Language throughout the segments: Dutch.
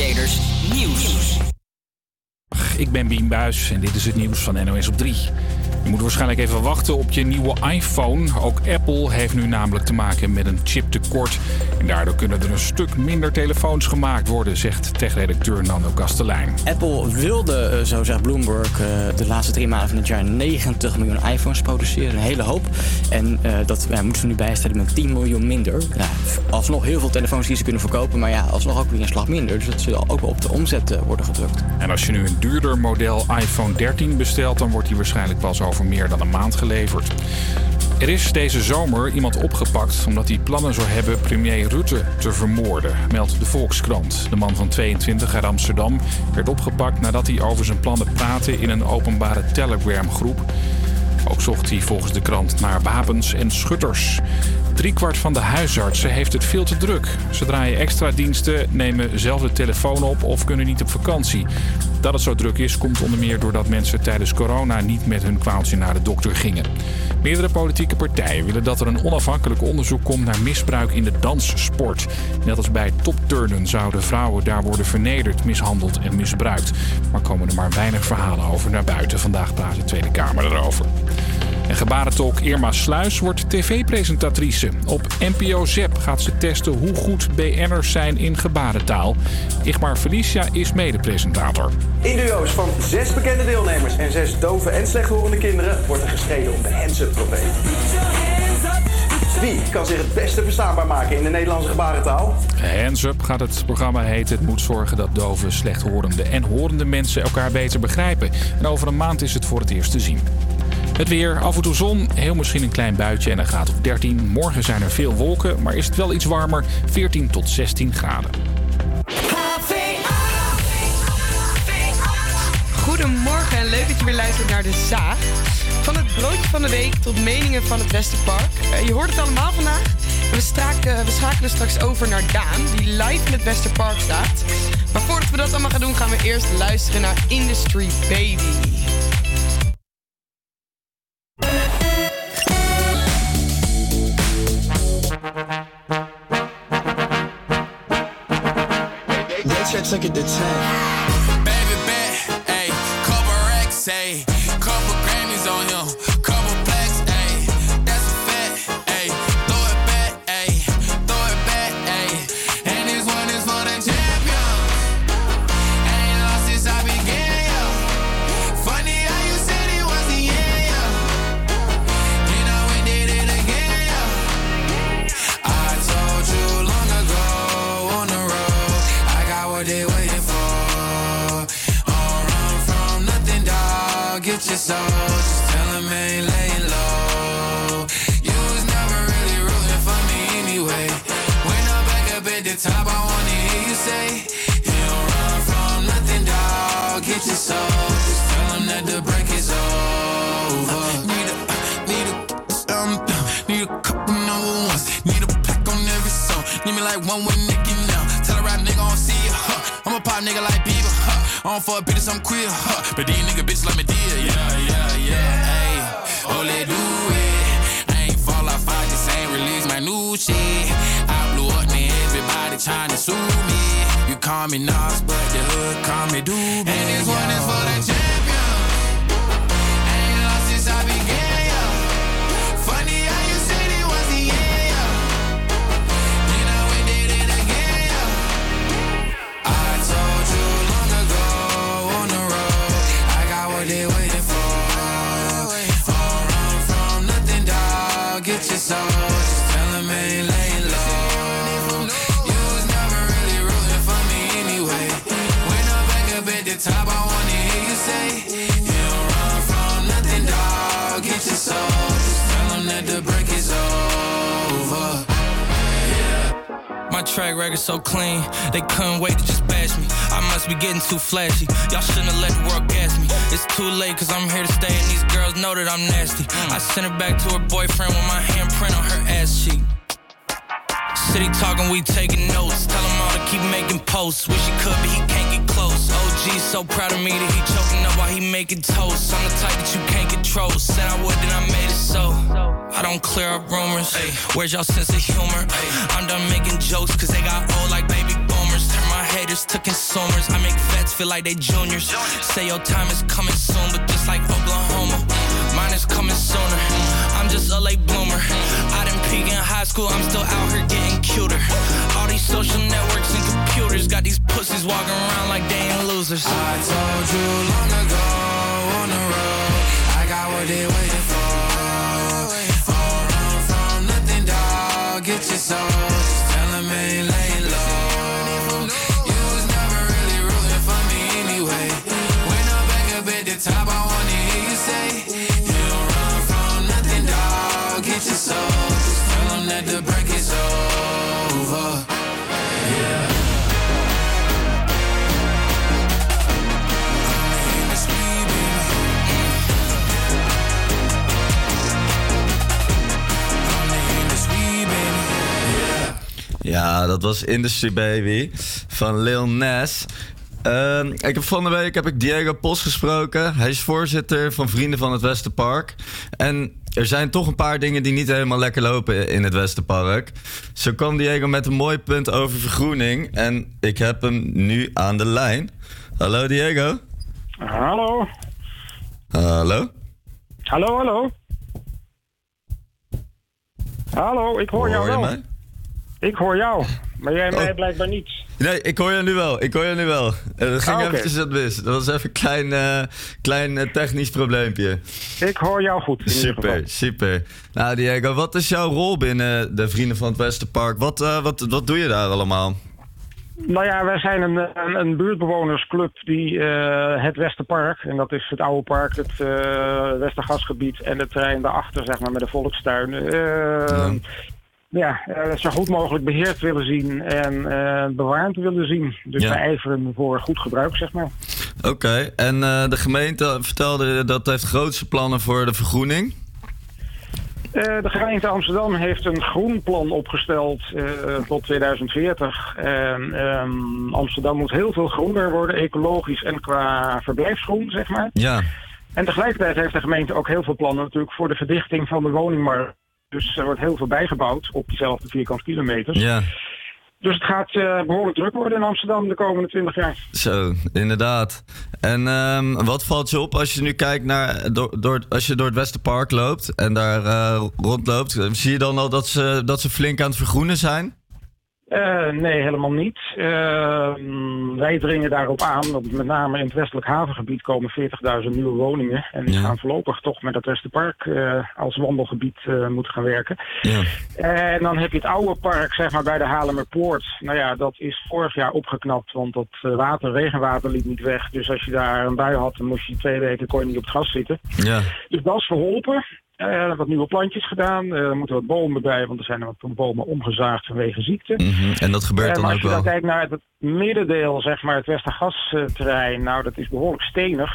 Creators Nieuws. Ik ben Bien Buis en dit is het nieuws van NOS op 3. Je moet waarschijnlijk even wachten op je nieuwe iPhone. Ook Apple heeft nu namelijk te maken met een chiptekort. En daardoor kunnen er een stuk minder telefoons gemaakt worden, zegt techredacteur Nando Kastelein. Apple wilde, eh, zo zegt Bloomberg, eh, de laatste drie maanden van het jaar 90 miljoen iPhones produceren. Een hele hoop. En uh, dat ja, moeten we nu bijstellen met 10 miljoen minder. Ja, alsnog heel veel telefoons die ze kunnen verkopen, maar ja, alsnog ook weer een slag minder. Dus dat zal ook wel op de omzet worden gedrukt. En als je nu een duurder model iPhone 13 bestelt, dan wordt die waarschijnlijk pas over meer dan een maand geleverd. Er is deze zomer iemand opgepakt omdat hij plannen zou hebben premier Rutte te vermoorden, meldt de Volkskrant. De man van 22 uit Amsterdam werd opgepakt nadat hij over zijn plannen praatte in een openbare Telegram-groep. Ook zocht hij volgens de krant naar wapens en schutters. Driekwart van de huisartsen heeft het veel te druk. Ze draaien extra diensten, nemen zelf de telefoon op of kunnen niet op vakantie. Dat het zo druk is, komt onder meer doordat mensen tijdens corona niet met hun kwaaltje naar de dokter gingen. Meerdere politieke partijen willen dat er een onafhankelijk onderzoek komt naar misbruik in de danssport. Net als bij topturnen zouden vrouwen daar worden vernederd, mishandeld en misbruikt. Maar komen er maar weinig verhalen over naar buiten. Vandaag praat de Tweede Kamer erover. En gebarentolk Irma Sluis wordt tv-presentatrice. Op NPO ZEP gaat ze testen hoe goed BN'ers zijn in gebarentaal. Igmar Felicia is medepresentator. In duo's van zes bekende deelnemers en zes dove en slechthorende kinderen... wordt er gestreden om de hands-up trofee. Wie kan zich het beste verstaanbaar maken in de Nederlandse gebarentaal? Hands Up gaat het programma heten. Het moet zorgen dat dove, slechthorende en horende mensen elkaar beter begrijpen. En over een maand is het voor het eerst te zien. Het weer, af en toe zon, heel misschien een klein buitje en een graad of 13. Morgen zijn er veel wolken, maar is het wel iets warmer, 14 tot 16 graden. Goedemorgen en leuk dat je weer luistert naar De Zaag. Van het broodje van de week tot meningen van het Westerpark. Uh, je hoort het allemaal vandaag. We, straken, we schakelen straks over naar Daan, die live in het Westerpark staat. Maar voordat we dat allemaal gaan doen, gaan we eerst luisteren naar Industry Baby. Took it to 10. Baby bet, ayy, couple racks, ayy, say, You don't run from nothing, dog. Get your soul. Just tell him that the break is over. Need a, need a, um, need a couple number ones. Need a pack on every song. Need me like one with Nicky now. Tell a rap nigga I don't see you, huh? I'm a pop nigga like Bieber, huh? I don't fuck bitches, I'm queer, huh? But these nigga bitches like me dear, yeah, yeah, yeah, hey. Oh, let do it. I ain't fall off, I just ain't release my new shit. Trying to sue me. You call me Nas, but the hood call me Doobie. And this one is for the track record so clean, they couldn't wait to just bash me. I must be getting too flashy. Y'all shouldn't have let the world gas me. It's too late, cause I'm here to stay, and these girls know that I'm nasty. I sent it back to her boyfriend with my handprint on her ass cheek. City talking, we taking notes. Tell him all to keep making posts. Wish he could, but he can't get OG so proud of me that he choking up while he making toast. I'm the type that you can't control. Said I would, then I made it so. I don't clear up rumors. Where's y'all sense of humor? I'm done making jokes, cause they got old like baby boomers. Turn my haters to consumers. I make vets feel like they juniors. Say your time is coming soon, but just like Oklahoma, mine is coming sooner. I'm just a late bloomer. I didn't peak in high school, I'm still out here getting cuter. Social networks and computers got these pussies walking around like they ain't losers. I told you long ago on the road, I got what they waiting for. Run from nothing, dog. Get your soul. Just tell 'em ain't laying low. You was never really rooting for me anyway. When I'm back up at the top, I Ja, dat was Industry Baby van Lil Nas. Ehm, ik heb van de week heb ik Diego Pos gesproken. Hij is voorzitter van Vrienden van het Westerpark. En er zijn toch een paar dingen die niet helemaal lekker lopen in het Westerpark. Zo kwam Diego met een mooi punt over vergroening. En ik heb hem nu aan de lijn. Hallo Diego. Hallo. Hallo. Hallo, hallo. Hallo, ik hoor, jou Hoor je wel. mij? Ik hoor jou, maar jij mij Oh. blijkbaar niet. Nee, ik hoor je nu wel. Ik hoor je nu wel. Eh, Dat ging Ah, oké. eventjes wat mis. Dat was even een klein, eh, klein eh, technisch probleempje. Ik hoor jou goed. In ieder geval. Super, super. Nou Diego, wat is jouw rol binnen de Vrienden van het Westerpark? Wat, wat, wat doe je daar allemaal? Nou ja, wij zijn een, een, een buurtbewonersclub die het Westerpark, en dat is het oude park, het eh Westergasgebied en het terrein daarachter, zeg maar, met de volkstuin. eh, ja, eh, zo goed mogelijk beheerd willen zien en eh, bewaard willen zien. Dus Ja. wij ijveren voor goed gebruik, zeg maar. Oké, en eh, de gemeente vertelde dat heeft grootste plannen voor de vergroening. De gemeente Amsterdam heeft een groenplan opgesteld eh, tot 2040. En, ehm, Amsterdam moet heel veel groener worden, ecologisch en qua verblijfsgroen, zeg maar. Ja, En tegelijkertijd heeft de gemeente ook heel veel plannen natuurlijk voor de verdichting van de woningmarkt. Dus er wordt heel veel bijgebouwd op diezelfde vierkante kilometers. ja. Dus het gaat eh, behoorlijk druk worden in Amsterdam de komende 20 jaar. Zo, inderdaad. En ehm, wat valt je op als je nu kijkt naar, door, door, als je door het Westerpark loopt en daar eh, rondloopt, zie je dan al dat ze, dat ze flink aan het vergroenen zijn? Eh, nee, helemaal niet. Eh, wij dringen daarop aan dat met name in het westelijk havengebied komen 40.000 nieuwe woningen. En die Ja. gaan voorlopig toch met het Westerpark eh, als wandelgebied moeten gaan werken. Ja. En dan heb je het oude park, zeg maar bij de Haarlemmerpoort. Nou ja, dat is vorig jaar opgeknapt, want dat water, regenwater liep niet weg. Dus als je daar een bui had, dan moest je twee weken kon je niet op het gas zitten. Ja, Dus dat is verholpen. Eh wat nieuwe plantjes gedaan. Eh, er moeten wat bomen bij, want er zijn er wat bomen omgezaagd vanwege ziekte. mhm. en dat gebeurt Eh, dan ook als je dan wel. kijkt naar het middendeel, zeg maar, het Westergasterrein, nou, dat is behoorlijk stenig.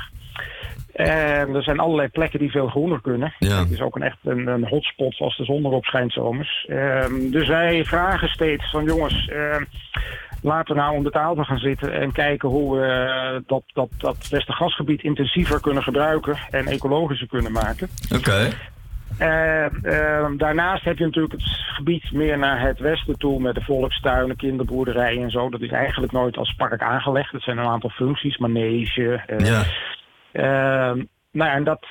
En er zijn allerlei plekken die veel groener kunnen. Ja. Het is ook een echt een, een hotspot als de zon erop schijnt zomers. Ehm, dus wij vragen steeds van jongens, ehm, laten we nou om de tafel gaan zitten en kijken hoe we eh, dat, dat, dat Westergasgebied intensiever kunnen gebruiken en ecologischer kunnen maken. Oké, Eh, eh, daarnaast heb je natuurlijk het gebied meer naar het westen toe met de volkstuinen, kinderboerderijen en zo. Dat is eigenlijk nooit als park aangelegd. Dat zijn een aantal functies, manege. eh, ja. eh, nou ja, en dat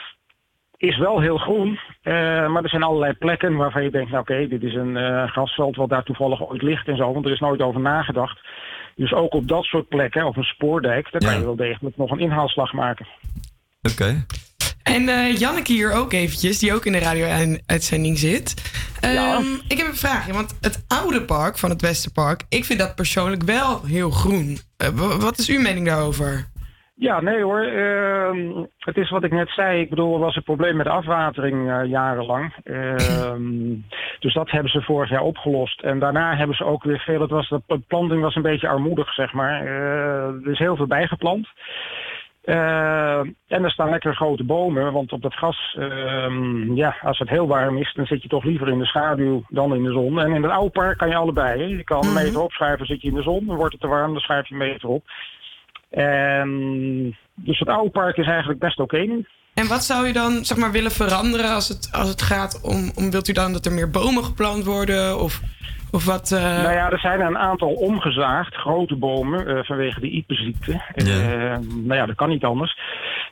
is wel heel groen, eh, maar er zijn allerlei plekken waarvan je denkt, nou oké, dit is een eh, grasveld wat daar toevallig ooit ligt en zo, want er is nooit over nagedacht. Dus ook op dat soort plekken, of een spoordijk, daar Ja. kan je wel degelijk nog een inhaalslag maken. Oké. En eh, Janneke hier ook eventjes, die ook in de radio-uitzending zit. Ehm, Ik heb een vraagje, want het oude park van het Westerpark... ik vind dat persoonlijk wel heel groen. Eh, wa- wat is uw mening daarover? Ja, nee hoor. Ehm, het is wat ik net zei. Ik bedoel, er was een probleem met de afwatering eh, jarenlang. Ehm, dus dat hebben ze vorig jaar opgelost. En daarna hebben ze ook weer veel... Het was, de planting was een beetje armoedig, zeg maar. Er is heel veel bijgeplant. Eh, en er staan lekker grote bomen, want op dat gas, ehm, ja, als het heel warm is, dan zit je toch liever in de schaduw dan in de zon. En in het oude park kan je allebei. Hè? Je kan een meter opschuiven, zit je in de zon, dan wordt het te warm, dan schuif je een meter op. En dus het oude park is eigenlijk best oké nu. En wat zou je dan zeg maar, willen veranderen als het, als het gaat om, om... wilt u dan dat er meer bomen geplant worden? Of Of wat? eh, Nou ja, er zijn een aantal omgezaagd, grote bomen, eh, vanwege de Ipe-ziekte. Eh, nou ja, dat kan niet anders.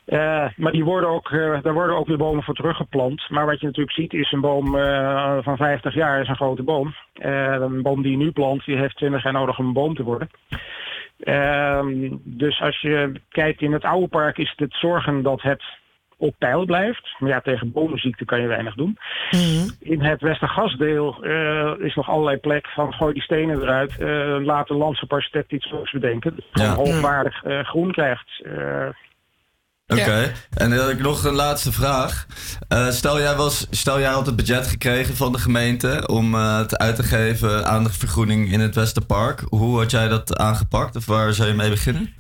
Eh, maar die worden ook, daar worden ook weer bomen voor teruggeplant. Maar wat je natuurlijk ziet is een boom eh, van 50 jaar is een grote boom. Eh, een boom die je nu plant, die heeft 20 jaar nodig om een boom te worden. Ehm, dus als je kijkt in het oude park is het het zorgen dat het op peil blijft. Maar ja, tegen bomenziekte kan je weinig doen. In het Westergasdeel eh is nog allerlei plek van gooi die stenen eruit. eh, laat de landse architect iets leuks bedenken. Dat Ja. gewoon hoogwaardig eh, groen krijgt. Eh, Oké, en dan heb ik nog een laatste vraag. Eh, stel, jij was, stel jij had het budget gekregen van de gemeente om eh, het uit te geven aan de vergroening in het Westerpark. Hoe had jij dat aangepakt of waar zou je mee beginnen?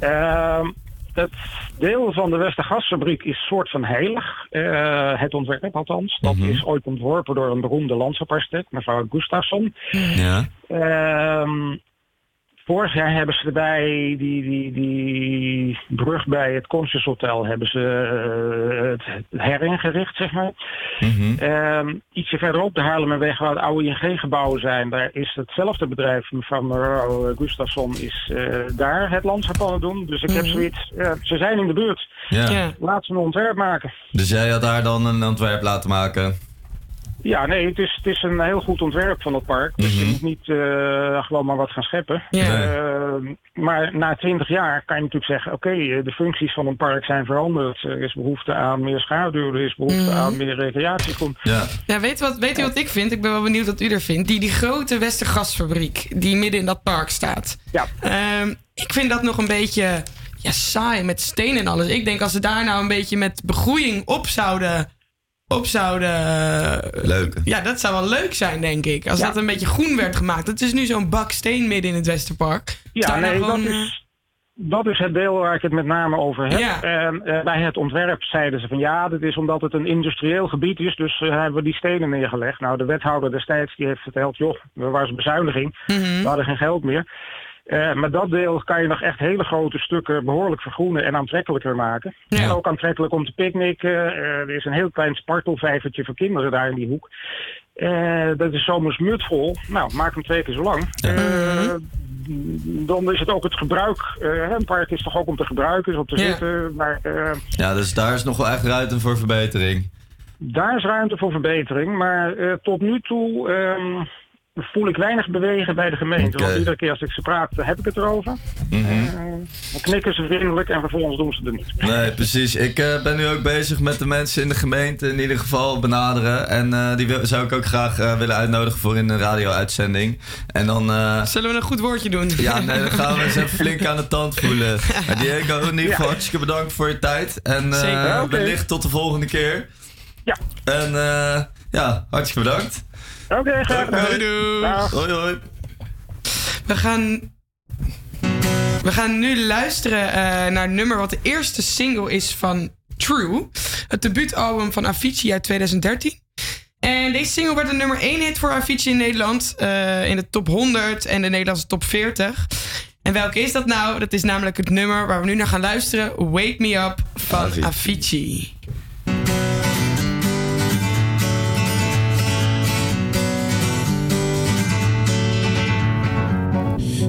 Ehm, het deel van de Westergasfabriek is soort van heilig. Eh, het ontwerp althans. Dat is ooit ontworpen door een beroemde landschapsarchitect, mevrouw Gustafsson. Ja. Ehm, vorig jaar hebben ze erbij die, die, die brug bij het Conscious Hotel hebben ze eh, het heringericht, zeg maar. Ehm, ietsje verderop de Haarlemmerweg, waar de oude ING-gebouwen zijn, daar is hetzelfde bedrijf van mevrouw Gustafsson is eh, daar het landschap aan het doen. Dus ik heb Mhm. zoiets, ja, ze zijn in de buurt. Ja. Ja. Laat ze een ontwerp maken. Dus jij had daar dan een ontwerp laten maken? Ja, nee, het is, het is een heel goed ontwerp van het park. Dus Mhm. je moet niet eh, gewoon maar wat gaan scheppen. Ja. Eh, maar na twintig jaar kan je natuurlijk zeggen... oké, eh, de functies van een park zijn veranderd. Er is behoefte aan meer schaduw, er is behoefte Mhm. aan meer recreatiegrond. Ja. Ja, weet, u wat, weet u wat ik vind? Ik ben wel benieuwd wat u er vindt. Die, die grote Westergasfabriek die midden in dat park staat. Ja. Ehm, ik vind dat nog een beetje ja, saai met steen en alles. Ik denk als ze daar nou een beetje met begroeiing op zouden... Op zouden Leuk. Ja, dat zou wel leuk zijn, denk ik. Als Ja. dat een beetje groen werd gemaakt. Het is nu zo'n bak steen midden in het Westerpark. Ja, nee, gewoon, dat is, dat is het deel waar ik het met name over heb. Ja. En, eh, bij het ontwerp zeiden ze van ja, dit is omdat het een industrieel gebied is, dus eh, hebben we die stenen neergelegd. Nou, de wethouder destijds die heeft verteld, joh, er was bezuiniging, we hadden geen geld meer. Eh, maar dat deel kan je nog echt hele grote stukken behoorlijk vergroenen en aantrekkelijker maken. En ook aantrekkelijk om te picknicken. Eh, er is een heel klein spartelvijvertje voor kinderen daar in die hoek. Eh, dat is zomers mutvol. Nou, maak hem twee keer zo lang. Eh, dan is het ook het gebruik. eh, een park is toch ook om te gebruiken, is om te Ja. zitten. Maar eh, Ja, dus daar is nog wel echt ruimte voor verbetering. daar is ruimte voor verbetering. Maar eh, tot nu toe ehm, voel ik weinig bewegen bij de gemeente. Want iedere keer als ik ze praat, heb ik het erover. Mhm. Eh, dan knikken ze vriendelijk en vervolgens doen ze er niet. Nee, precies. Ik eh, ben nu ook bezig met de mensen in de gemeente in ieder geval benaderen. En eh, die wil- zou ik ook graag eh, willen uitnodigen voor in een radio-uitzending. En dan... eh, Zullen we een goed woordje doen? Ja, nee, dan gaan we eens even flink aan de tand voelen. Maar Diego, in ieder geval hartstikke bedankt voor je tijd. En eh, Zeker. Wellicht tot de volgende keer. Ja. En eh, ja, hartstikke bedankt. Oké, graag gedaan. Doei, doei. Dag. Hoi, hoi. We gaan, we gaan nu luisteren eh, naar het nummer wat de eerste single is van True. Het debuutalbum van Avicii uit 2013. En deze single werd een nummer 1 hit voor Avicii in Nederland. eh, in de top 100 en de Nederlandse top 40. En welke is dat nou? Dat is namelijk het nummer waar we nu naar gaan luisteren. Wake Me Up van Avicii.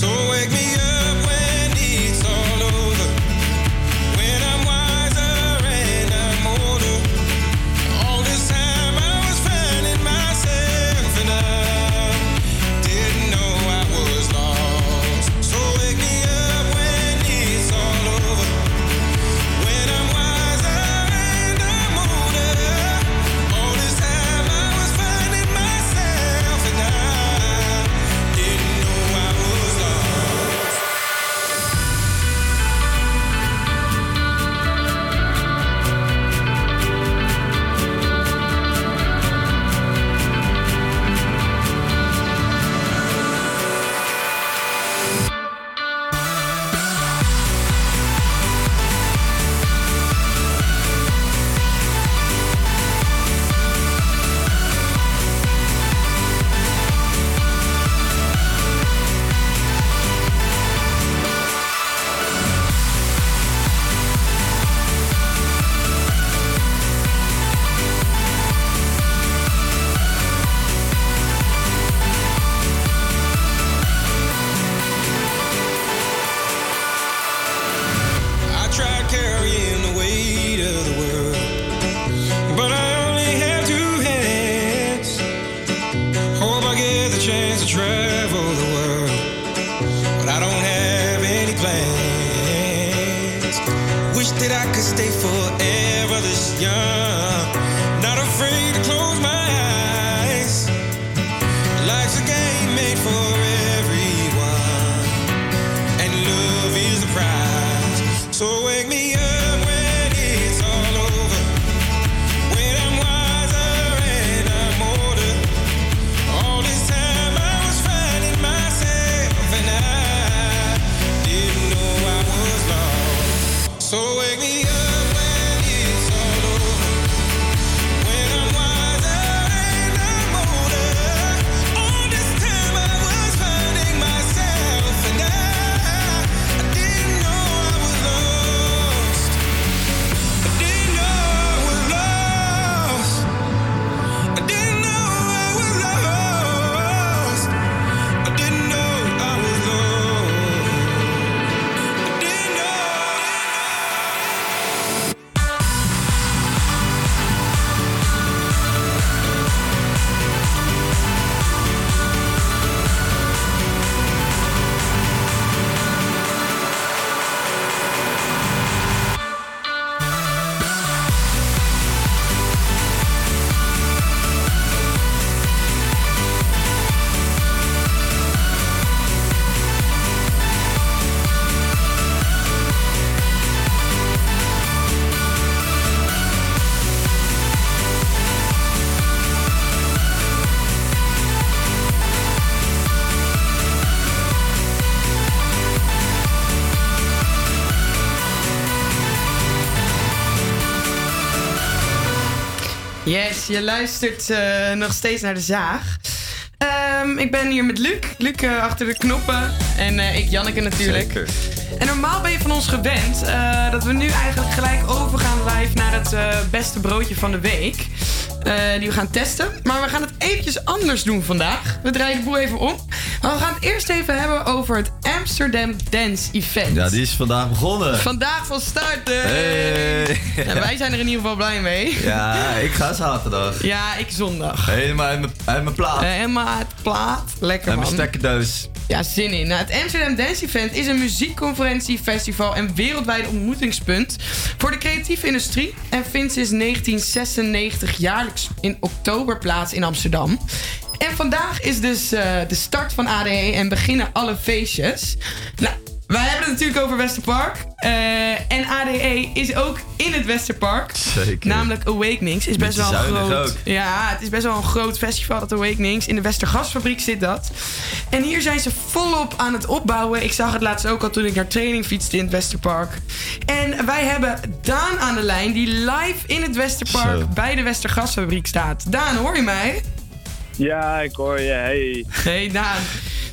So wake me je luistert eh, nog steeds naar de zaag. Ehm, ik ben hier met Luc. Luc eh, achter de knoppen. En eh, ik, Janneke natuurlijk. Zeker. En normaal ben je van ons gewend dat we nu eigenlijk gelijk overgaan live naar het beste broodje van de week. Die we gaan testen. Maar we gaan het eventjes anders doen vandaag. We draaien de boel even om. Maar we gaan het eerst even hebben over het Amsterdam Dance Event. Ja, die is vandaag begonnen. Vandaag van start. eh. Hey. Ja, wij zijn er in ieder geval blij mee. Ja, ik ga zaterdag. Ja, ik zondag. Helemaal uit mijn- uit mijn plaat. Helemaal het plaat. Lekker Uit man. mijn stekkerdoos. Ja, zin in. Nou, het Amsterdam Dance Event is een muziekconferentie, festival en wereldwijd ontmoetingspunt voor de creatieve industrie. En vindt sinds 1996 jaarlijks in oktober plaats in Amsterdam. Vandaag is dus eh, de start van ADE en beginnen alle feestjes. Nou, wij hebben het natuurlijk over Westerpark. Eh, en ADE is ook in het Westerpark. Zeker. Namelijk Awakenings. Is best wel een groot. ook. Ja, het is best wel een groot festival, dat Awakenings. In de Westergasfabriek zit dat. En hier zijn ze volop aan het opbouwen. Ik zag het laatst ook al toen ik naar training fietste in het Westerpark. En wij hebben Daan aan de lijn, die live in het Westerpark Zo. bij de Westergasfabriek staat. Daan, hoor je mij? Ja, ik hoor je. Hey. Hey Daan.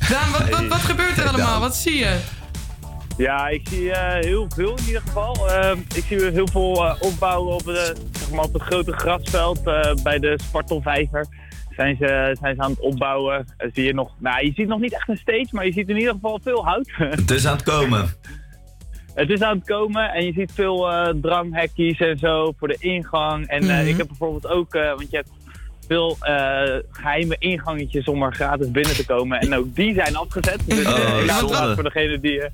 Daan, wat, wat, wat gebeurt er allemaal? Wat zie je? Ja, ik zie eh, heel veel in ieder geval. Ehm, ik zie weer heel veel eh, opbouwen op, de, zeg maar op het grote grasveld eh, bij de Spartelvijver. Zijn ze, zijn ze aan het opbouwen. Zie je, nog, nou, je ziet nog niet echt een stage, maar je ziet in ieder geval veel hout. Het is aan het komen. Het is aan het komen en je ziet veel eh dranghekkies en zo voor de ingang. En eh, Mhm. ik heb bijvoorbeeld ook, eh, want je hebt veel eh, geheime ingangetjes om er gratis binnen te komen. En ook die zijn afgezet. Dus zonde. voor degene die eh,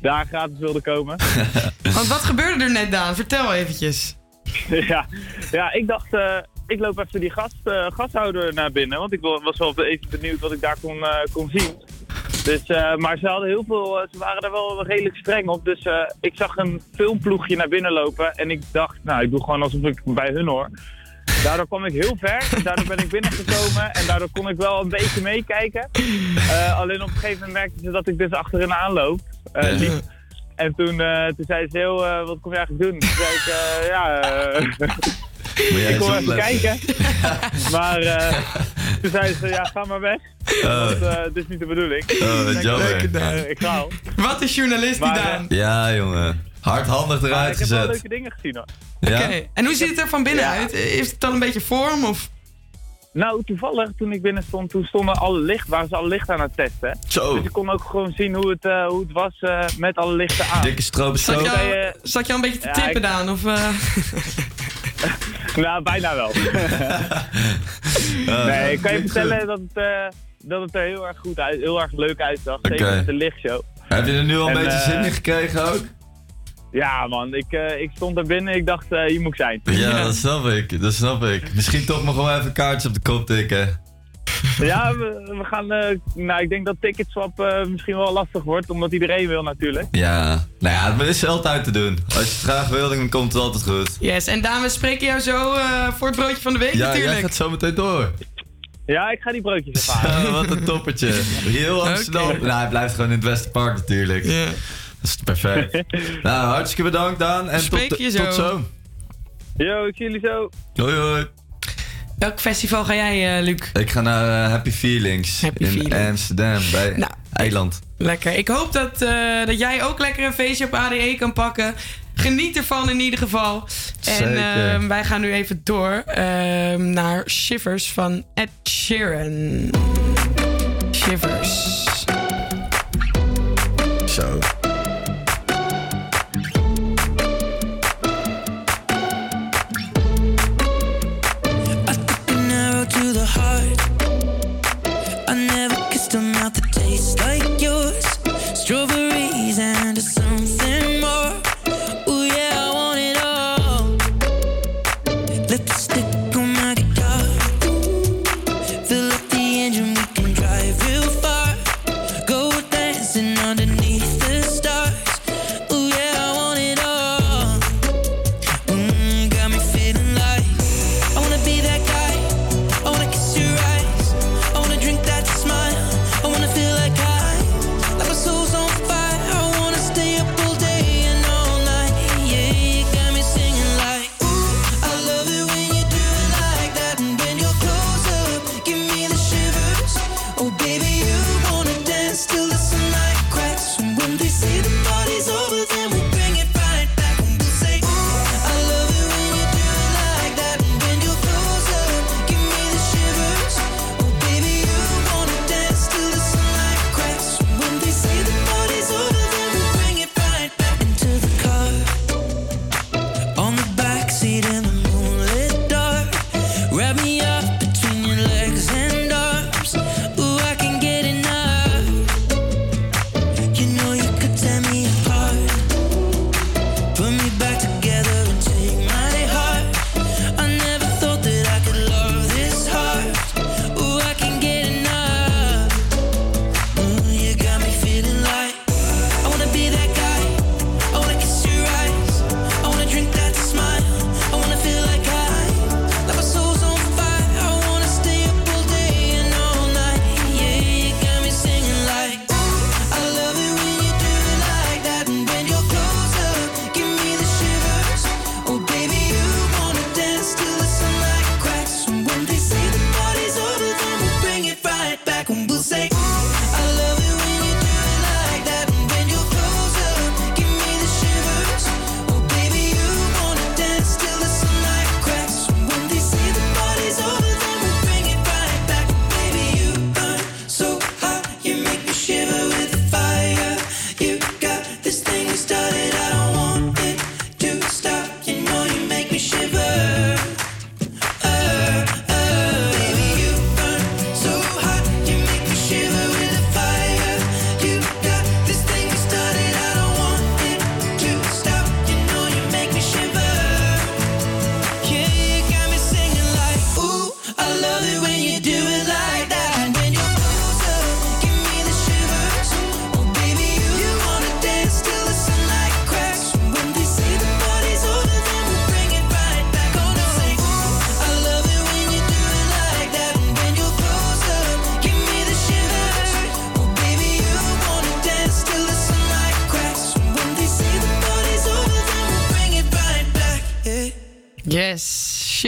daar gratis wilde komen. Want wat gebeurde er net, Daan? Vertel eventjes. ja, ja, ik dacht, eh, ik loop even die gast, eh, gashouder naar binnen. Want ik wa- was wel even benieuwd wat ik daar kon, eh, kon zien. Dus, eh, maar ze hadden heel veel, ze waren daar wel redelijk streng op. Dus eh, ik zag een filmploegje naar binnen lopen. En ik dacht, nou, ik doe gewoon alsof ik bij hun hoor. Daardoor kwam ik heel ver. Daardoor ben ik binnengekomen. En daardoor kon ik wel een beetje meekijken. Eh, alleen op een gegeven moment merkten ze dat ik dus achter hen aanloop. eh, liep. En toen, eh, toen zei ze heel, eh, wat kom je eigenlijk doen? Toen zei ik, eh, ja, eh, ik kom is even kijken. maar eh, toen zei ze, ja, ga maar weg. Oh. Want eh, dit is niet de bedoeling. Oh, wat Ik jammer. eh, ik ga al. Wat een journalist die. Ja, jongen. Hardhandig eruit ik gezet. Ik heb wel leuke dingen gezien hoor. Ja? Oké, en hoe ziet het er van binnen uit? Heeft het dan een beetje vorm of... Nou, toevallig toen ik binnen stond, toen stonden alle licht, waren ze alle licht aan het testen. Zo. Dus ik kon ook gewoon zien hoe het, eh, hoe het was eh, met alle lichten aan. Dikke stroben. Eh, zat je zat je een beetje te tippen, ik... Of, nou, bijna wel. nee, ik kan je vertellen dat het, dat het er heel erg goed uit, heel erg leuk uitzag. Okay. Zeker met de lichtshow. Heb je er nu al een beetje zin in gekregen ook? Ja, man, ik, eh, ik stond er binnen. Ik dacht, uh, hier moet ik zijn. Ja, dat snap ik. Dat snap ik. Misschien toch maar gewoon even kaartjes op de kop tikken. Ja, we, gaan. Eh, nou, ik denk dat ticketswap misschien wel lastig wordt, omdat iedereen wil natuurlijk. Ja, nou ja, het is altijd te doen. Als je het graag wil, dan komt het altijd goed. Yes, en dames, spreken jou zo voor het broodje van de week ja, natuurlijk. Ja, jij gaat zo meteen door. Ja, ik ga die broodjes ervaren. Wat een toppertje. Heel Amsterdam. Okay. Nou, hij blijft gewoon in het Westerpark natuurlijk. Ja. Dat is perfect. nou, hartstikke bedankt Dan En tot, zo. tot zo. Yo, ik zie jullie zo. Hoi hoi. Welk festival ga jij, uh, Luc? Ik ga naar eh, Happy Feelings in Amsterdam bij nou, Eiland. Lekker. Ik hoop dat, eh, dat jij ook lekker een feestje op ADE kan pakken. Geniet ervan in ieder geval. Zeker. En wij gaan nu even door ehm, naar Shivers van Ed Sheeran. Shivers. Zo. system out the taste like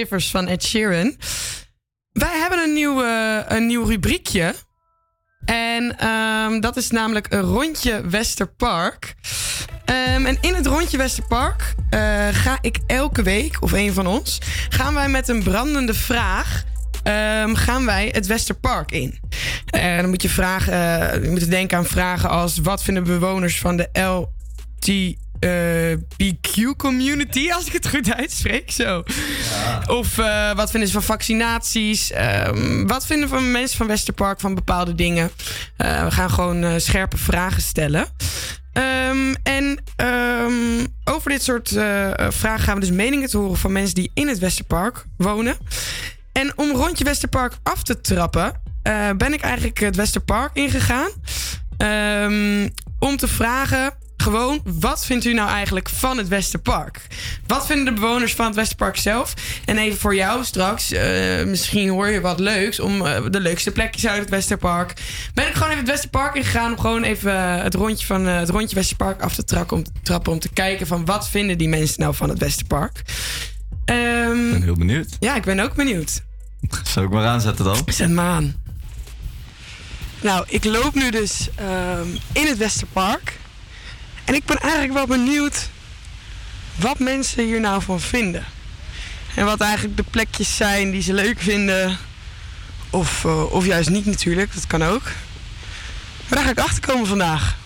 Van Ed Sheeran. Wij hebben een nieuw, een nieuw rubriekje. En ehm, dat is namelijk een rondje Westerpark. Um, en in het rondje Westerpark uh, ga ik elke week, of een van ons, gaan wij met een brandende vraag. Um, gaan wij het Westerpark in. En dan moet je, vragen, eh, je moet denken aan vragen als: wat vinden bewoners van de LT eh, LGBTQ community, als ik het goed uitspreek. Zo. Of eh, wat vinden ze van vaccinaties? Ehm, wat vinden van mensen van Westerpark van bepaalde dingen? Eh, we gaan gewoon scherpe vragen stellen. Ehm, en ehm, over dit soort vragen gaan we dus meningen te horen van mensen die in het Westerpark wonen. En om rondje Westerpark af te trappen, ben ik eigenlijk het Westerpark ingegaan. Om te vragen, gewoon, wat vindt u nou eigenlijk van het Westerpark? Wat vinden de bewoners van het Westerpark zelf? En even voor jou straks, eh, misschien hoor je wat leuks om eh, de leukste plekjes uit het Westerpark. Ben ik gewoon even het Westerpark ingegaan om gewoon even eh, het rondje van het rondje Westerpark af te trappen om, trappen om te kijken van wat vinden die mensen nou van het Westerpark? Ehm, Ik ben heel benieuwd. ja, ik ben ook benieuwd. Zal ik maar aanzetten dan? Zet me aan. Nou, ik loop nu dus ehm, in het Westerpark. En ik ben eigenlijk wel benieuwd wat mensen hier nou van vinden. En wat eigenlijk de plekjes zijn die ze leuk vinden. Of, eh, of juist niet natuurlijk, dat kan ook. Maar daar ga ik achter komen vandaag.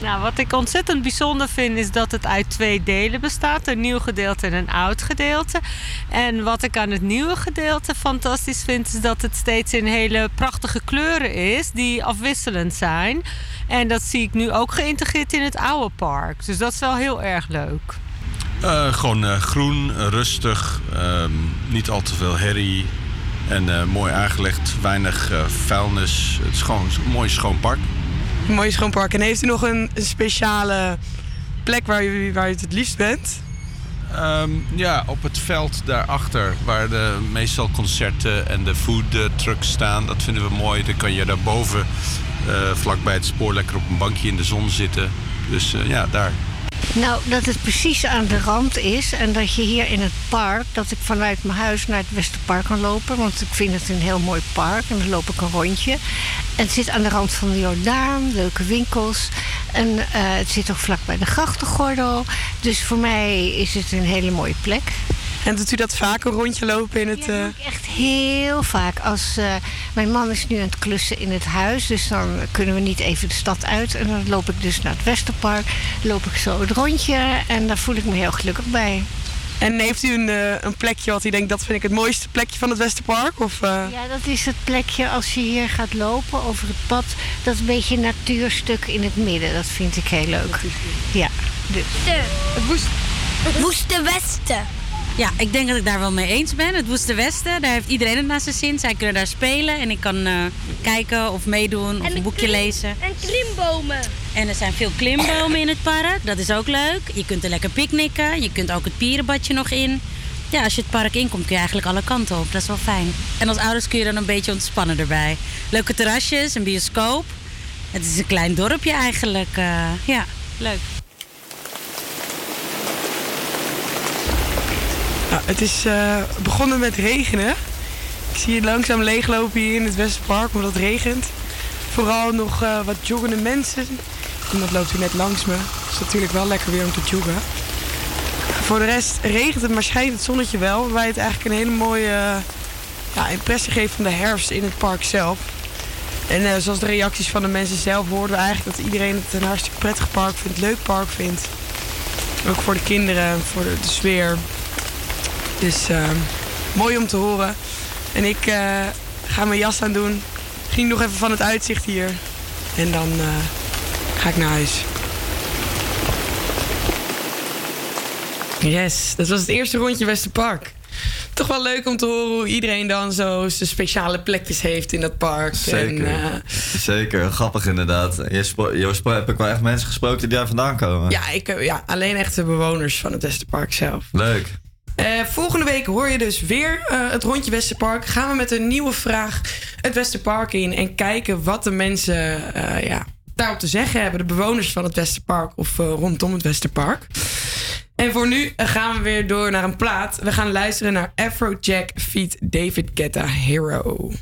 Nou, wat ik ontzettend bijzonder vind is dat het uit twee delen bestaat. Een nieuw gedeelte en een oud gedeelte. En wat ik aan het nieuwe gedeelte fantastisch vind... is dat het steeds in hele prachtige kleuren is die afwisselend zijn. En dat zie ik nu ook geïntegreerd in het oude park. Dus dat is wel heel erg leuk. Eh, gewoon eh, groen, rustig, ehm, niet al te veel herrie en eh, mooi aangelegd, weinig vuilnis. Het is gewoon een mooi schoon park. Mooi schoon park. En heeft u nog een, speciale plek waar u, waar het liefst bent? Ehm, ja, op het veld daarachter, waar de meestal concerten en de food trucks staan, dat vinden we mooi. Dan kan je daarboven, eh vlakbij het spoor, lekker op een bankje in de zon zitten. Dus eh, ja, daar. Nou, dat het precies aan de rand is en dat je hier in het park, dat ik vanuit mijn huis naar het Westerpark kan lopen, want ik vind het een heel mooi park en dan loop ik een rondje. En het zit aan de rand van de Jordaan, leuke winkels en eh, het zit ook vlak bij de grachtengordel. Dus voor mij is het een hele mooie plek. En doet u dat vaak een rondje lopen in het... eh, Echt heel vaak. Als, eh, mijn man is nu aan het klussen in het huis, dus dan kunnen we niet even de stad uit. En dan loop ik dus naar het Westerpark, loop ik zo het rondje en daar voel ik me heel gelukkig bij. En heeft u een, eh, een plekje wat u denkt, dat vind ik het mooiste plekje van het Westerpark? Of, eh, Ja, dat is het plekje als je hier gaat lopen over het pad. Dat een beetje natuurstuk in het midden. Dat vind ik heel leuk. Ja, dus. Het woest, Woeste Westen. Ja, ik denk dat ik daar wel mee eens ben. Het Woeste Westen, daar heeft iedereen het naar zijn zin. Zij kunnen daar spelen en ik kan eh, kijken of meedoen of een boekje lezen. En klimbomen. En er zijn veel klimbomen in het park, dat is ook leuk. Je kunt er lekker picknicken, je kunt ook het pierenbadje nog in. Ja, als je het park inkomt kun je eigenlijk alle kanten op, dat is wel fijn. En als ouders kun je dan een beetje ontspannen erbij. Leuke terrasjes, een bioscoop. Het is een klein dorpje eigenlijk, eh, ja, leuk. Het is eh, begonnen met regenen. Ik zie het langzaam leeglopen hier in het Westerpark, omdat het regent. Vooral nog eh, wat joggende mensen. Iemand loopt hier net langs me. Het is natuurlijk wel lekker weer om te joggen. Voor de rest regent het, maar schijnt het zonnetje wel. Waarbij het eigenlijk een hele mooie impressie geeft van de herfst in het park zelf. En eh, zoals de reacties van de mensen zelf hoorden we eigenlijk dat iedereen het een hartstikke prettig park vindt, leuk park vindt. Ook voor de kinderen, voor de sfeer. Dus eh, mooi om te horen. En ik eh, ga mijn jas aan doen. Ging nog even van het uitzicht hier. En dan eh, ga ik naar huis. Yes, dat was het eerste rondje Westerpark. Toch wel leuk om te horen hoe iedereen dan zo zijn speciale plekjes heeft in dat park. Zeker. En, eh, Zeker, grappig inderdaad. Je, je heb ik wel echt mensen gesproken die daar vandaan komen. ja, ik, ja, alleen echt de bewoners van het Westerpark zelf. Leuk. Eh, volgende week hoor je dus weer eh, het rondje Westerpark. Gaan we met een nieuwe vraag het Westerpark in en kijken wat de mensen eh, ja, daarop te zeggen hebben. De bewoners van het Westerpark of rondom het Westerpark. En voor nu gaan we weer door naar een plaat. We gaan luisteren naar Afrojack feat David Guetta Hero.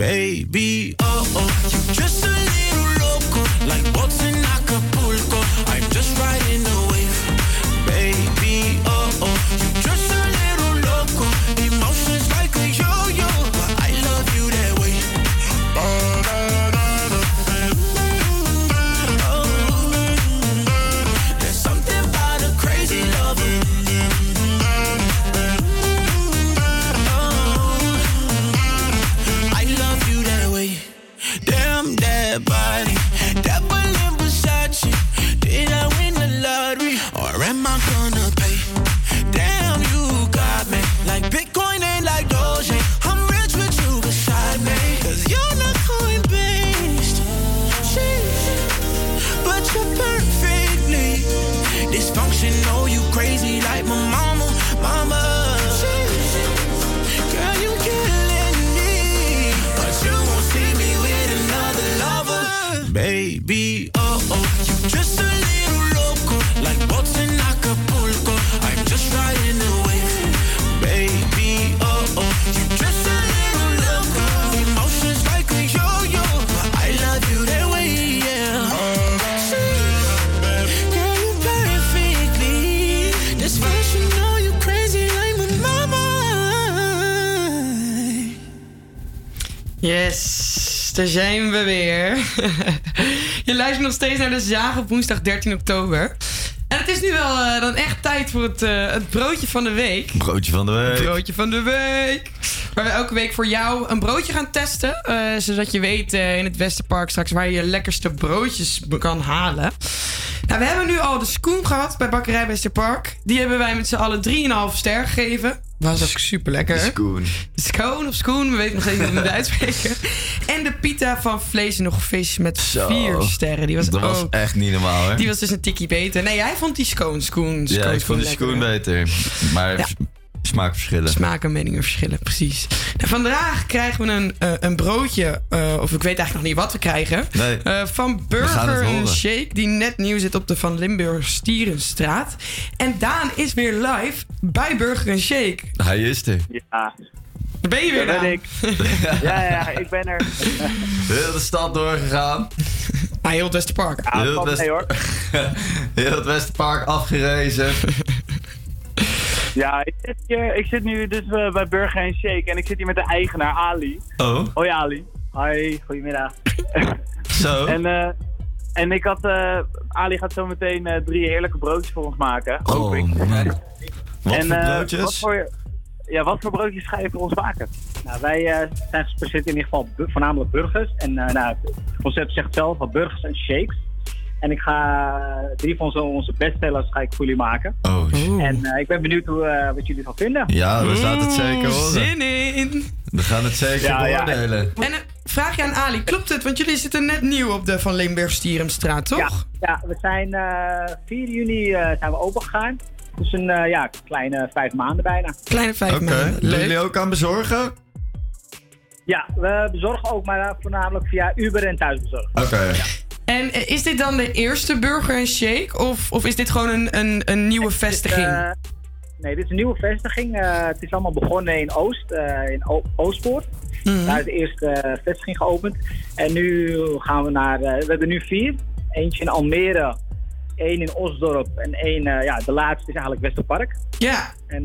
Baby, oh oh, just daar zijn we weer. Je luistert nog steeds naar de Zaag op woensdag 13 oktober. En het is nu wel eh, dan echt tijd voor het, eh, het broodje van de week. Broodje van de week. Broodje van de week. Waar we elke week voor jou een broodje gaan testen. eh, zodat je weet in het Westerpark straks waar je je lekkerste broodjes kan halen. Nou, we hebben nu al de Skoen gehad bij Bakkerij Westerpark. Die hebben wij met z'n allen 3,5 ster gegeven. Was ook super lekker. Skoen. Skoon of Skoen, we weten nog niet hoe we het uitspreken. En de pita van vlees en nog vis met Zo. vier sterren. Die was dat was ook... echt niet normaal, hè? Die was dus een tikkie beter. Nee, jij vond die Skoon, Skoen, ja, ik vond die schoen beter. Maar Ja. Smaakverschillen. Smaak en meningen verschillen, precies. Nou, vandaag krijgen we een, eh, een broodje, eh, of ik weet eigenlijk nog niet wat we krijgen. Nee. eh, van Burger. Shake, die net nieuw zit op de Van Limburg Stierenstraat. En Daan is weer live bij Burger Shake. Hij is er. Ja. Daar ben je weer, Daar ben ik. Ja, ja, ik ben er. Heel de stad doorgegaan. Ah, heel het Westerpark. Ja, heel, het mee, hoor. heel het Westerpark afgerezen. Ja, ik zit, hier, ik zit nu dus eh, bij Burger en Shake en ik zit hier met de eigenaar Ali. Oh, Hoi Ali. Hoi, goedemiddag. zo. En, eh, en ik had, eh, Ali gaat zo meteen drie heerlijke broodjes voor ons maken. Hoop Oh, ik. man. Wat en, voor broodjes? wat voor, ja, wat voor broodjes ga je voor ons maken? Nou, wij zijn gespecialiseerd in ieder geval voornamelijk burgers. En nou, het concept zegt zelf wat burgers en shakes. En ik ga eh, drie van onze, onze bestsellers ga ik voor jullie maken. Oh, En eh, ik ben benieuwd hoe, eh, wat jullie ervan vinden. Ja, we laten het zeker Oeh, horen. Zin in. We gaan het zeker Ja, ja. beoordelen. En een vraag je aan Ali, klopt het? Want jullie zitten net nieuw op de Van Limburg Stierenstraat, toch? Ja, ja we zijn eh 4 juni eh, zijn we open gegaan. Dus een eh, ja, kleine vijf maanden bijna. Kleine vijf Oké, maanden. Leuk. jullie ook aan bezorgen? Ja, we bezorgen ook, maar voornamelijk via Uber en thuisbezorgd. Oké. En eh, is dit dan de eerste Burger en Shake? Of, of is dit gewoon een, een, een nieuwe vestiging? Eh, nee, dit is een nieuwe vestiging. Eh, het is allemaal begonnen in Oost, in o Oostpoort. Mhm. Daar is de eerste vestiging geopend. En nu gaan we naar, we hebben nu vier. Eentje in Almere, één in Osdorp en één, ja, de laatste is eigenlijk Westerpark. Ja. En,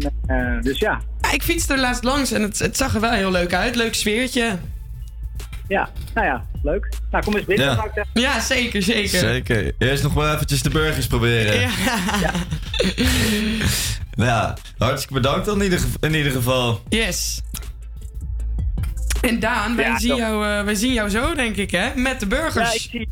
dus ja, Ja, ik fietste er laatst langs en het, het zag er wel heel leuk uit. Leuk sfeertje. Ja, nou ja, leuk. Nou, kom eens binnen. Ja. Ja, zeker, zeker. Zeker. Eerst nog maar eventjes de burgers proberen. Ja. Nou ja, hartstikke bedankt dan in ieder, gev- in ieder geval. Yes. En Daan, wij, Ja, zien jou, eh, wij zien jou zo, denk ik, hè? Met de burgers. Ja, ik zie,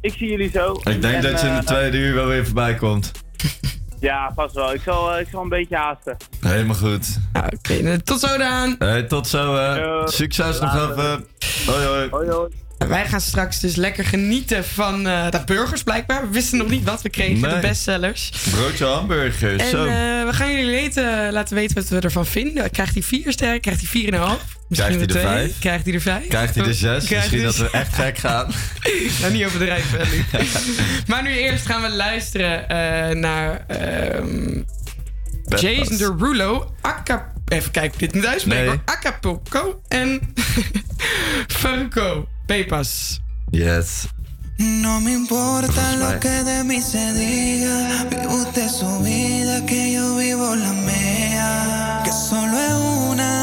ik zie jullie zo. Ik denk En, dat je in de eh, tweede uur wel weer voorbij komt. Ja, vast wel. Ik zal, eh, ik zal een beetje haasten. Helemaal goed. Nou, Oké, tot zo, Daan. Hey, tot zo. Succes nog even. Hoi hoi. Hoi hoi. Wij gaan straks dus lekker genieten van uh, de burgers, blijkbaar. We wisten nog niet wat we kregen, de bestsellers. Broodje hamburgers. Zo. Eh, we gaan jullie laten weten wat we ervan vinden. Krijgt hij vier sterren? Krijgt hij vier en een half? Misschien krijgt hij de vijf? Krijgt hij de vijf? Krijgt hij de zes? Misschien dat we echt gek gaan. nou, niet overdrijven, Ellie. maar nu eerst gaan we luisteren eh, naar ehm, Jason Derulo, Acapulco. Even kijken of ik dit niet uitspreek. Nee. Acapulco en Funko. Pepas. Yes. No me importa lo que de mí se diga, vive usted su vida, que yo vivo la mía, que solo es una.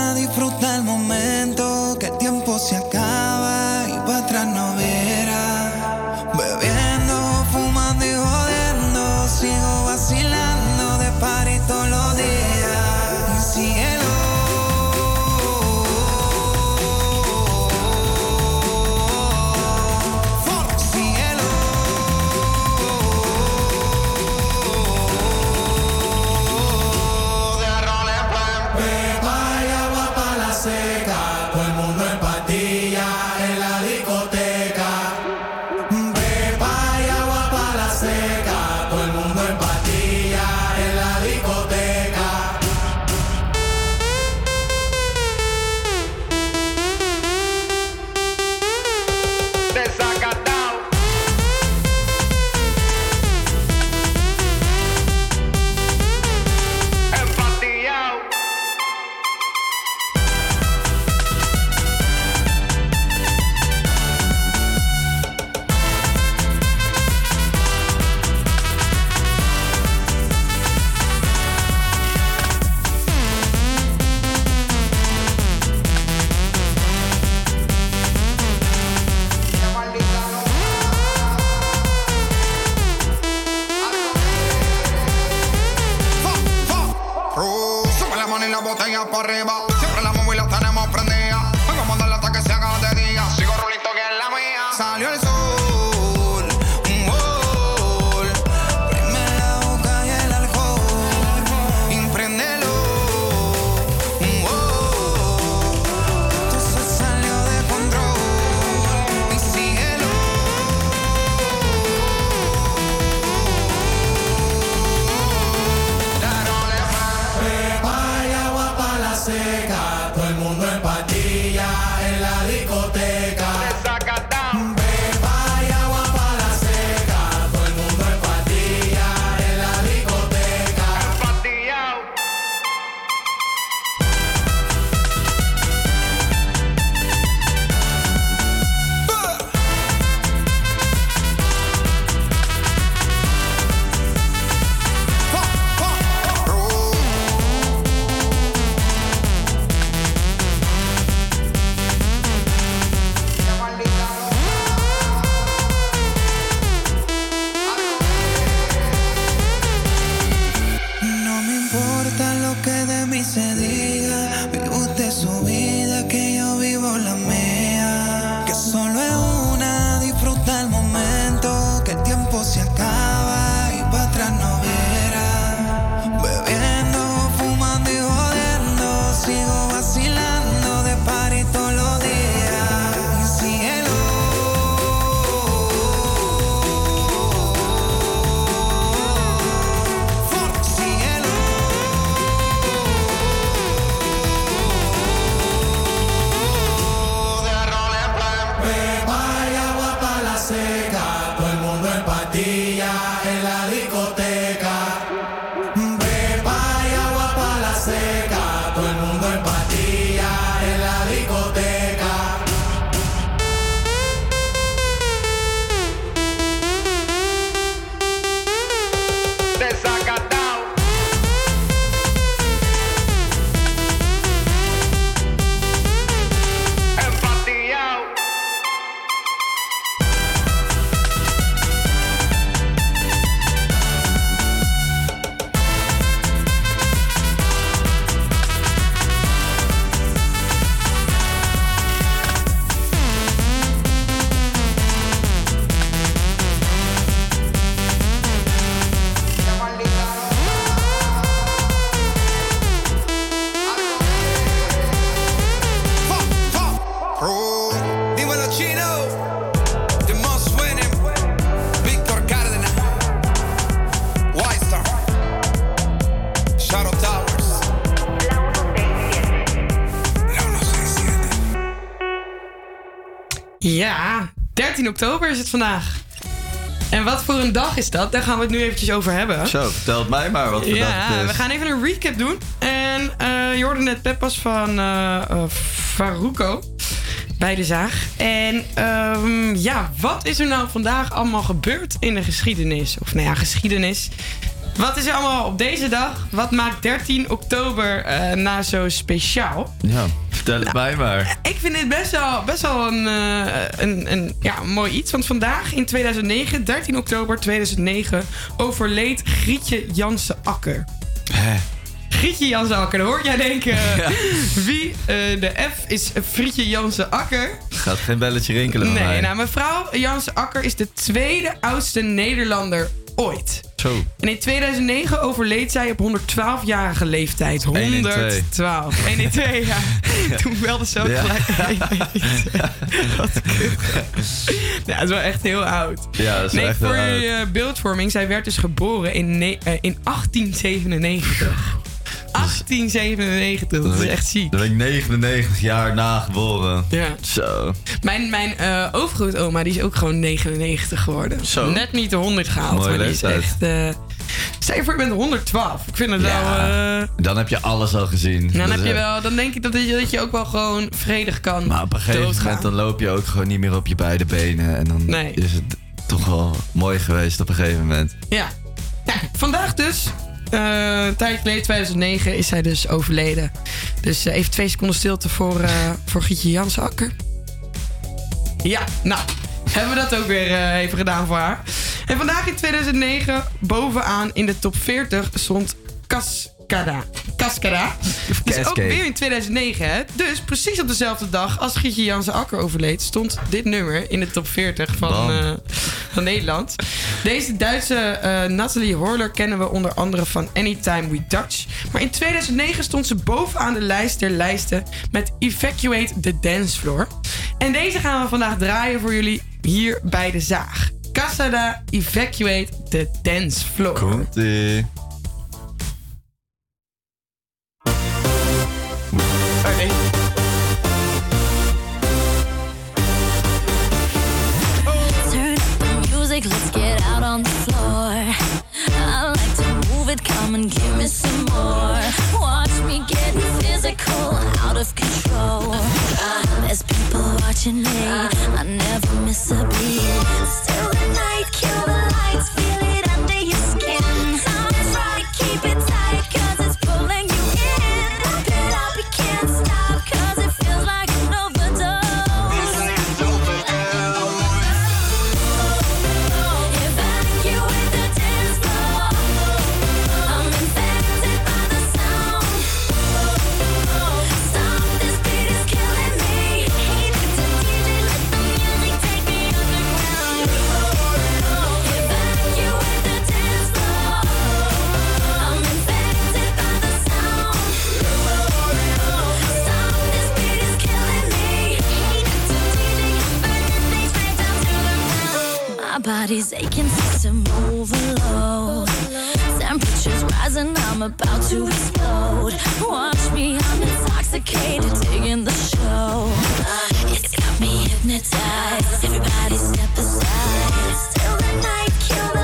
13 oktober is het vandaag. En wat voor een dag is dat? Daar gaan we het nu eventjes over hebben. Zo, vertel het mij maar wat voor ja, dag het is. we gaan even een recap doen. En uh, je hoorde net Peppas van eh, eh, uh, Faruko bij de zaag. En ehm, ja, wat is er nou vandaag allemaal gebeurd in de geschiedenis? Of nou ja, geschiedenis. Wat is er allemaal op deze dag? Wat maakt 13 oktober uh, na zo speciaal? Ja vertel het mij maar. Ik vind dit best wel, best wel een, eh, een, een, ja, een mooi iets. Want vandaag in 2009, 13 oktober 2009, overleed Grietje Jansen Akker. Grietje Jansen Akker, hoor jij denken. Wie? Eh, de F is Frietje Jansen Akker. Gaat geen belletje rinkelen Nee, mij. nou, mevrouw Jansen Akker is de tweede oudste Nederlander ooit. Zo. En in 2009 overleed zij op 112-jarige leeftijd. 1 in 112. 1 in 2, ja. Toen belde ze ook Ja. gelijk. Wat kut. Ja, dat is wel echt heel oud. Ja, dat is nee, echt voor je eh, beeldvorming. Zij werd dus geboren in, eh, in 1897. 1897, dat is echt ziek. Dan ben ik 99 jaar na geboren. Ja. Zo. Mijn, mijn eh overgrootoma die is ook gewoon 99 geworden. Zo. Net niet de 100 gehaald, Mooie maar die is echt... eh stel je voor, je bent 112. Ik vind het wel... eh, Dan heb je alles al gezien. dan, heb je wel, dan denk ik dat je, dat je ook wel gewoon vredig kan Maar op een gegeven doodgaan. moment dan loop je ook gewoon niet meer op je beide benen. En dan Nee. is het toch wel mooi geweest op een gegeven moment. Ja. Nou, vandaag dus, eh een tijdje geleden, 2009, is zij dus overleden. Dus eh, even twee seconden stilte voor, eh voor Gietje Jansen Akker. Ja, nou, hebben we dat ook weer even gedaan voor haar. En vandaag in 2009, bovenaan in de top 40, stond Cascada. Cascada. Dus ook Cascade. weer in 2009, hè? Dus precies op dezelfde dag als Gietje Jansen Akker overleed, stond dit nummer in de top 40 van, eh, van Nederland. Deze Duitse eh, Natalie Horler kennen we onder andere van Anytime We Touch. Maar in 2009 stond ze bovenaan de lijst der lijsten met Evacuate the Dance Floor. En deze gaan we vandaag draaien voor jullie hier bij de Zaag. Casada Evacuate the Dance Floor. Komt-ie. Out of control. Um, there's people watching me, I never miss a beat. Still the night, kill the lights, body's aching, system overload. Temperatures rising, I'm about to explode. Watch me, I'm intoxicated, digging the show. Uh, it's got me hypnotized. Everybody step aside. Still the night, kill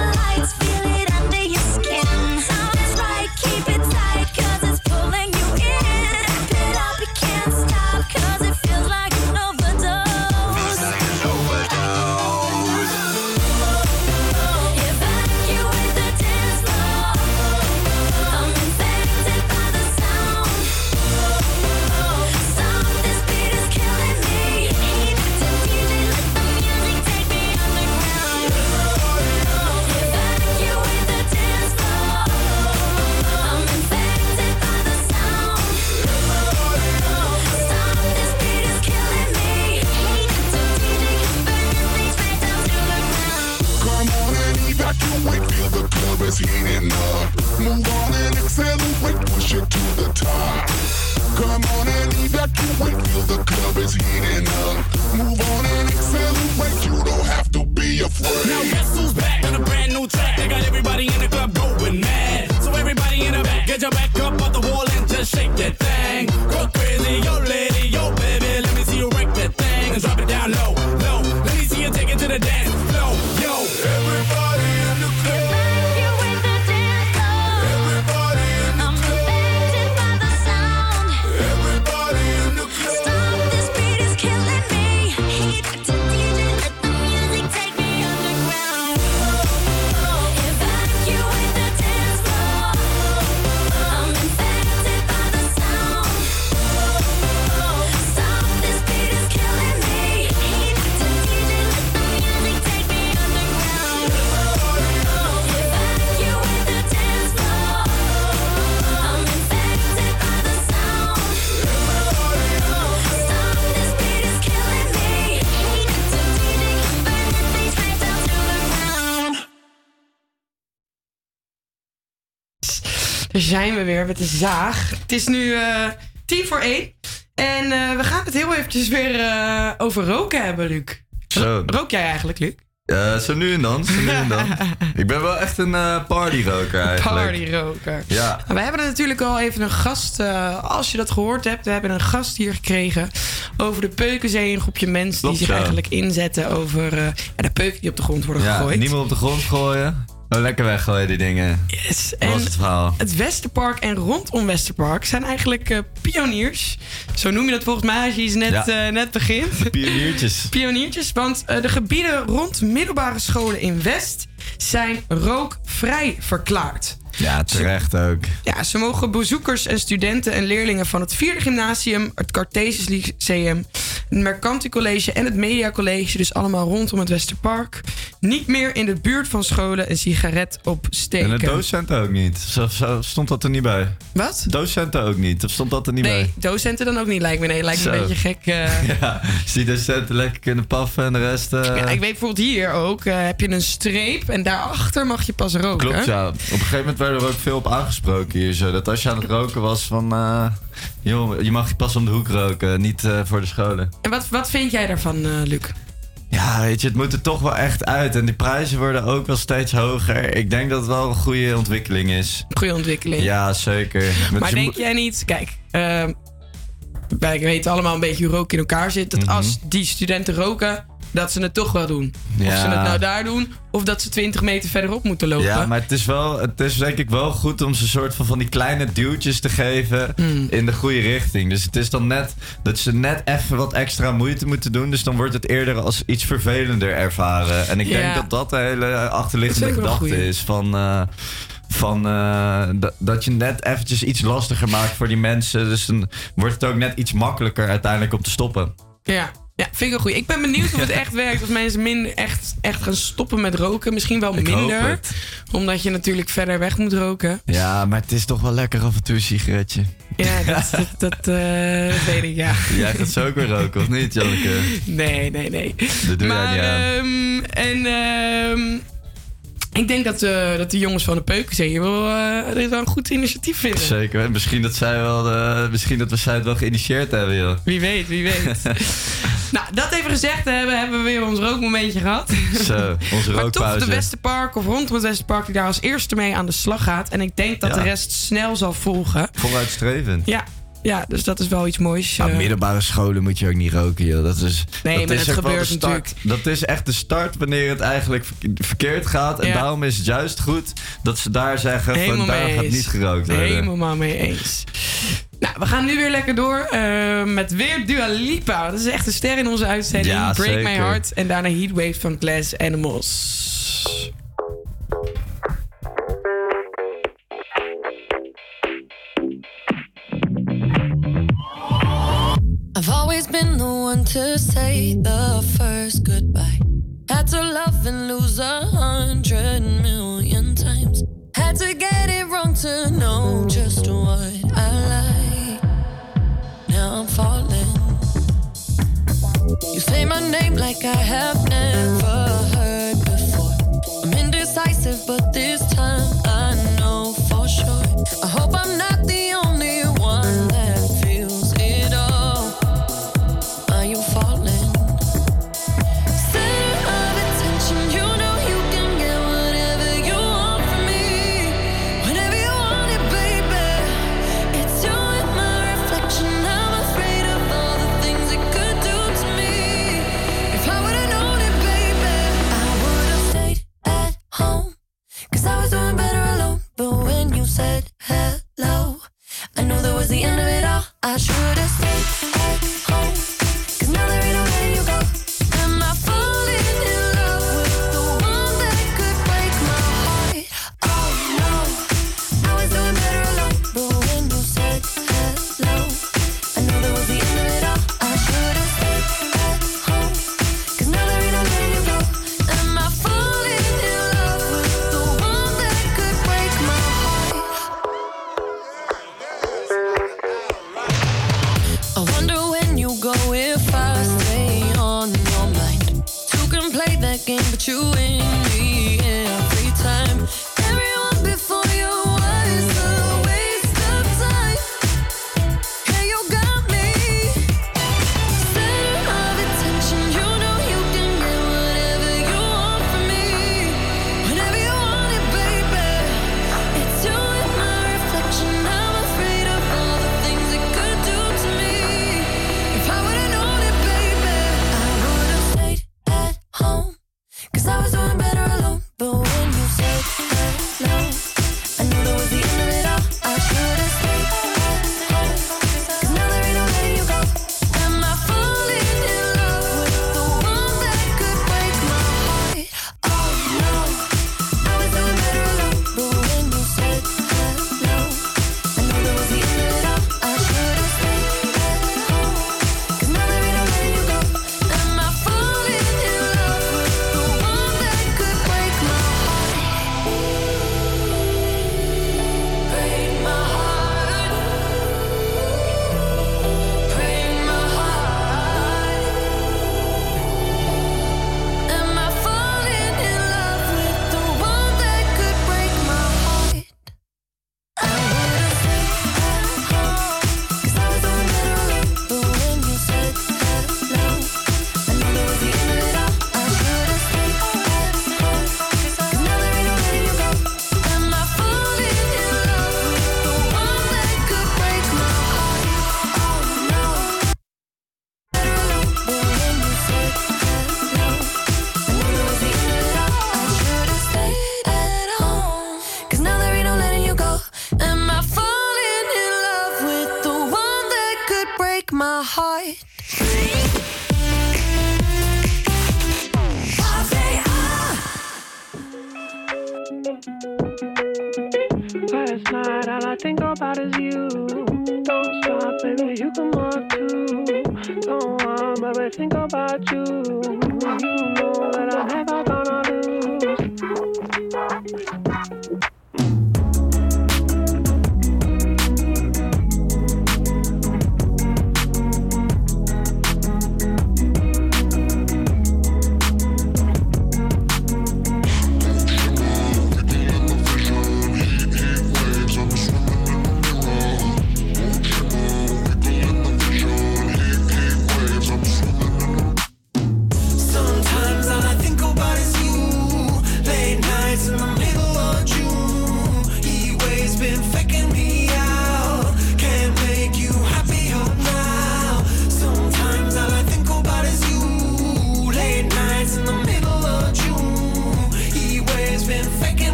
is heating up. Move on and accelerate, push it to the top. Come on and evacuate, feel the club is heating up. Move on and accelerate, you don't have to be afraid. Now guess who's back on a brand new track? They got everybody in the club going mad. So everybody in the back, get your back up off the wall and just shake that thing. Go crazy, yo zijn we weer met de zaag. Het is nu eh tien voor één. En eh, we gaan het heel eventjes weer eh, over roken hebben, Luc. Zo. Rook jij eigenlijk, Luc? Zo nu en dan, zo nu en dan. ik ben wel echt een eh partyroker eigenlijk. Partyroker. Ja. Nou, we hebben er natuurlijk al even een gast, eh, als je dat gehoord hebt, we hebben een gast hier gekregen over de Peukenzee. Een groepje mensen Klopt, die zich ja. eigenlijk inzetten over de peuken die op de grond worden Ja, gegooid. niet meer op de grond gooien. Lekker weggooien die dingen. Yes. Dat was het verhaal. Het Westerpark en rondom Westerpark zijn eigenlijk eh, pioniers. Zo noem je dat volgens mij als je iets net, Ja. eh, net begint. Pioniertjes. Pioniertjes, want eh, de gebieden rond middelbare scholen in West zijn rookvrij verklaard. Ja, terecht ook. Ja, ze mogen bezoekers en studenten en leerlingen van het vierde gymnasium, het Cartesius Lyceum, het Mercanti College en het Media College, dus allemaal rondom het Westerpark, niet meer in de buurt van scholen een sigaret opsteken. En de docenten ook niet. Zo, zo stond dat er niet bij. Wat? Docenten ook niet. Of stond dat er niet Nee, bij? docenten dan ook niet, lijkt me. Nee, lijkt me een beetje gek. eh. Ja, als die docenten lekker kunnen paffen en de rest... eh, Ja, ik weet bijvoorbeeld hier ook, eh, heb je een streep en daarachter mag je pas roken. Klopt, ja. Op een gegeven moment werden we ook veel op aangesproken hier zo. Dat als je aan het roken was van... eh, joh, je mag je pas om de hoek roken, niet eh, voor de scholen. En wat, wat vind jij daarvan, eh, Luc? Ja, weet je, het moet er toch wel echt uit. En die prijzen worden ook wel steeds hoger. Ik denk dat het wel een goede ontwikkeling is. Goede ontwikkeling. Ja, zeker. Maar denk jij niet, kijk, wij weten allemaal een beetje hoe roken in elkaar zit. Dat Mhm. als die studenten roken, dat ze het toch wel doen. Of ze het nou daar doen, of dat ze 20 meter verderop moeten lopen. Ja, maar het is, wel, het is denk ik wel goed om ze een soort van, van die kleine duwtjes te geven Hmm. in de goede richting. Dus het is dan net dat ze net even wat extra moeite moeten doen. Dus dan wordt het eerder als iets vervelender ervaren. En ik Ja. denk dat dat de hele achterliggende gedachte is. Van, eh, van, eh, dat, dat je net eventjes iets lastiger maakt voor die mensen. Dus dan wordt het ook net iets makkelijker uiteindelijk om te stoppen. Ja. Ja, vind ik een goeie. Ik ben benieuwd of het echt werkt. Of mensen minder echt, echt gaan stoppen met roken. Misschien wel Ik minder. Omdat je natuurlijk verder weg moet roken. Ja, maar het is toch wel lekker af en toe een sigaretje. Ja, dat, dat, dat eh, weet ik, ja. Jij gaat zo ook weer roken, of niet, Janneke? Nee, nee, nee. Dat doe maar, jij niet aan. ehm, en ehm, ik denk dat, eh, dat de jongens van de Peukenzee hier wel, eh, dit wel een goed initiatief vinden. Zeker. En misschien dat, zij wel de, misschien dat we zij het wel geïnitieerd hebben, joh. Wie weet, wie weet. nou, dat even gezegd hebben, hebben we weer ons rookmomentje gehad. Zo, onze Maar toch rookpauze. de Westerpark of rondom het Westerpark die daar als eerste mee aan de slag gaat. En ik denk dat Ja. de rest snel zal volgen. Vooruitstrevend. Ja, ja dus dat is wel iets moois. Maar eh. middelbare scholen moet je ook niet roken, joh. Dat is, Nee, dat maar is dat gebeurt start. Dat is echt de start wanneer het eigenlijk verk- verkeerd gaat. En Ja. daarom is het juist goed dat ze daar zeggen Helemaal van daar gaat niet gerookt worden. Helemaal mee eens. Nou, we gaan nu weer lekker door eh, met weer Dua Lipa. Dat is echt een ster in onze uitzending. Ja, Break My. Heart. En daarna Heatwave van Glass Animals. To say the first goodbye. Had to love and lose a hundred million times. Had to get it wrong to know just what I like. Now I'm falling. You say my name like I have never heard before. I'm indecisive, but this time I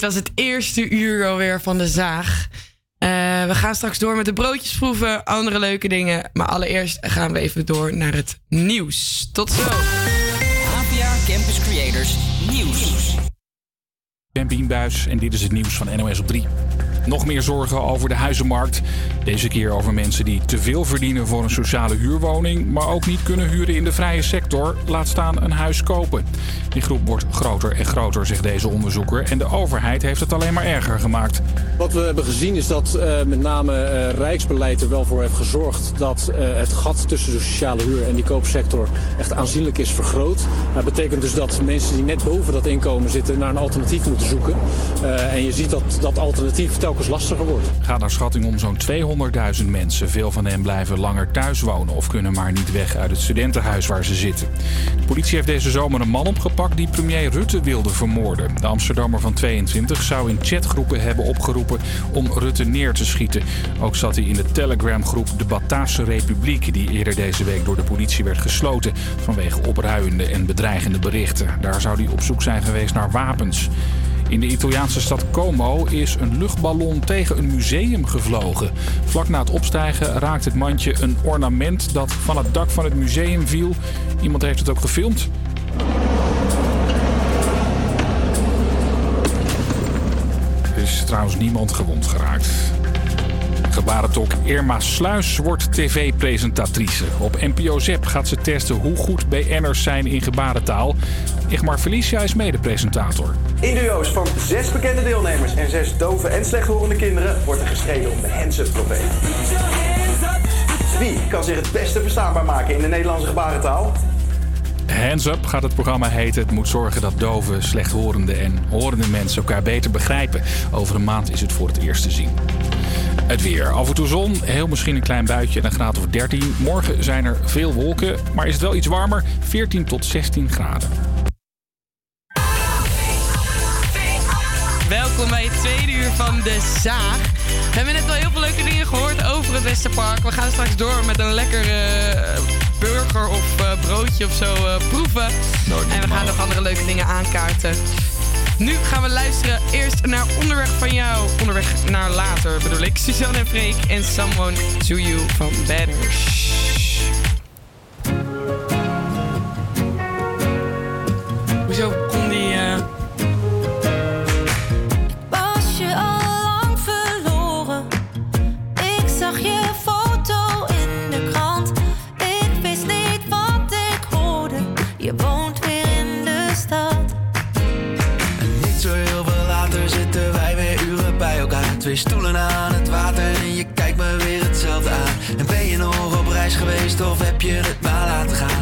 dit was het eerste uur alweer van de zaag. Eh, we gaan straks door met de broodjes proeven, andere leuke dingen. Maar allereerst gaan we even door naar het nieuws. Tot zo. APA Campus Creators Nieuws. Ik ben Bienbuis en dit is het nieuws van NOS op 3. Nog meer zorgen over de huizenmarkt. Deze keer over mensen die te veel verdienen voor een sociale huurwoning, maar ook niet kunnen huren in de vrije sector, laat staan een huis kopen. Die groep wordt groter en groter, zegt deze onderzoeker, en de overheid heeft het alleen maar erger gemaakt. Wat we hebben gezien is dat eh, met name uh, Rijksbeleid er wel voor heeft gezorgd dat eh, het gat tussen de sociale huur en die koopsector echt aanzienlijk is vergroot. Dat betekent dus dat mensen die net boven dat inkomen zitten naar een alternatief moeten zoeken. en je ziet dat dat alternatief telkens telkens lastiger wordt. gaat naar schatting om zo'n 200.000 mensen. Veel van hen blijven langer thuis wonen of kunnen maar niet weg uit het studentenhuis waar ze zitten. De politie heeft deze zomer een man opgepakt die premier Rutte wilde vermoorden. De Amsterdammer van 22 zou in chatgroepen hebben opgeroepen om Rutte neer te schieten. Ook zat hij in de Telegram-groep De Bataafse Republiek, die eerder deze week door de politie werd gesloten vanwege opruiende en bedreigende berichten. Daar zou hij op zoek zijn geweest naar wapens. In de Italiaanse stad Como is een luchtballon tegen een museum gevlogen. Vlak na het opstijgen raakte het mandje een ornament dat van het dak van het museum viel. Iemand heeft het ook gefilmd. Er is trouwens niemand gewond geraakt. Gebarentolk Irma Sluis wordt tv-presentatrice. Op NPO ZEP gaat ze testen hoe goed BN'ers zijn in gebarentaal. Igmar Felicia is mede-presentator. In duo's van zes bekende deelnemers en zes dove en slechthorende kinderen wordt er gestreden om de hands-up trofee. Wie kan zich het beste verstaanbaar maken in de Nederlandse gebarentaal? Hands Up gaat het programma heten. Het moet zorgen dat dove, slechthorende en horende mensen elkaar beter begrijpen. Over een maand is het voor het eerst te zien. Het weer. Af en toe zon, heel misschien een klein buitje en een graad of 13. Morgen zijn er veel wolken, maar is het wel iets warmer. 14 tot 16 graden. Welkom bij het tweede uur van De Zaag. We hebben net al heel veel leuke dingen gehoord over het Westerpark. We gaan straks door met een lekker eh, burger of eh, broodje of zo eh, proeven. en we gaan nog andere leuke dingen aankaarten. Nu gaan we luisteren eerst naar Onderweg van jou. Onderweg naar later bedoel ik. Suzanne en Freek en Someone to You van Banners. Hoezo Twee stoelen aan het water en je kijkt me weer hetzelfde aan. En ben je nog op reis geweest of heb je het maar laten gaan?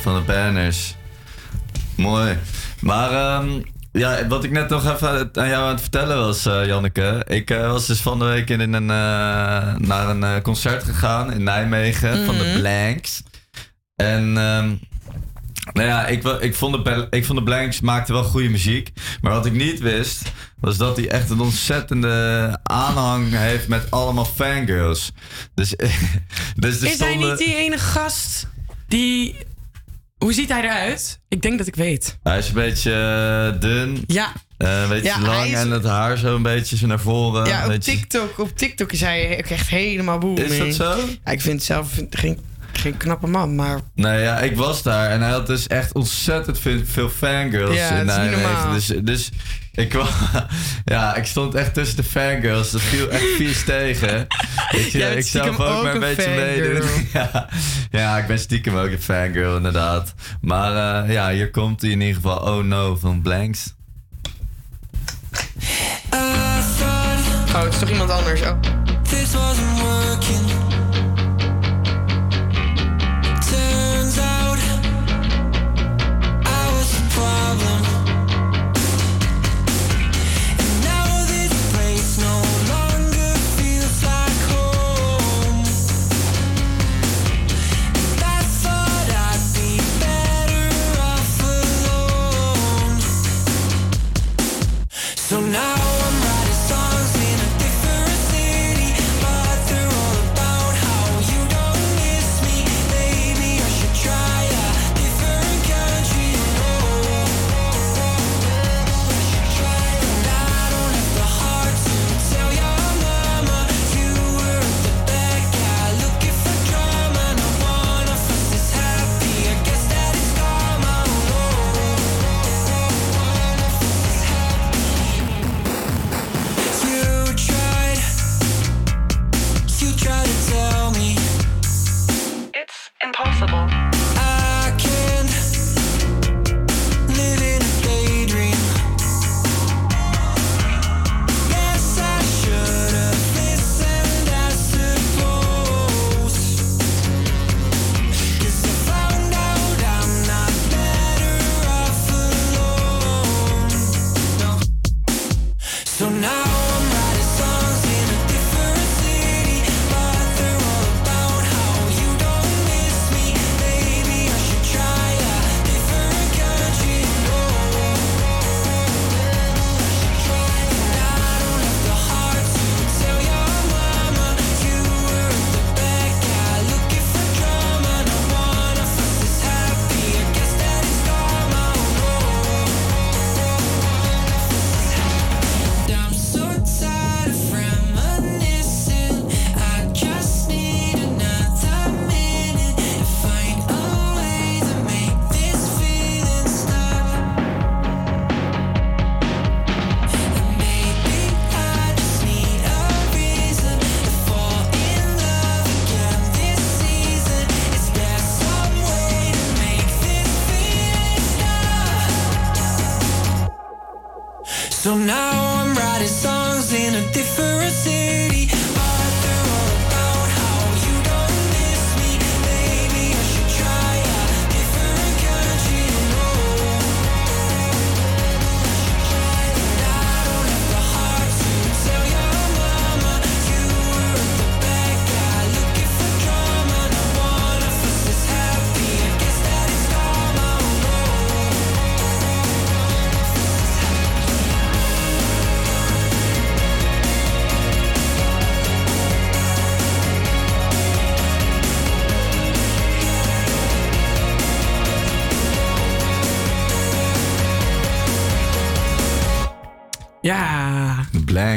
Van de Banners. Mooi. Maar ehm, ja, wat ik net nog even aan jou aan het vertellen was, eh, Janneke. Ik eh, was dus van de week in een, eh, naar een concert gegaan in Nijmegen van de Mhm. Blanks. En ehm, nou ja, ik, ik, vond de, ik vond de Blanks maakten wel goede muziek. Maar wat ik niet wist, was dat hij echt een ontzettende aanhang heeft met allemaal fangirls. Dus, dus er Is hij stonden- niet die ene gast die... Hoe ziet hij eruit? Ik denk dat ik weet. Hij is een beetje eh, dun. Ja. Eh, een beetje Ja, lang is- en het haar zo een beetje zo naar voren. ja, op beetje- TikTok, op TikTok is hij echt helemaal booming. Is dat zo? Ja, ik vind het zelf geen, geen knappe man, maar... Nee, ja, ik was daar en hij had dus echt ontzettend veel, veel fangirls Ja, in Nijmegen. Dus, dus ik, kwam, ja, ik stond echt tussen de fangirls. Dat viel echt vies tegen. Ik, Jij bent ik zelf ook ook maar een een beetje meedoen. Ja, ja, ik ben stiekem ook een fangirl inderdaad. Maar eh, ja, hier komt hij in ieder geval Oh No van Blanks. Oh, het is toch iemand anders? Oh. This wasn't working.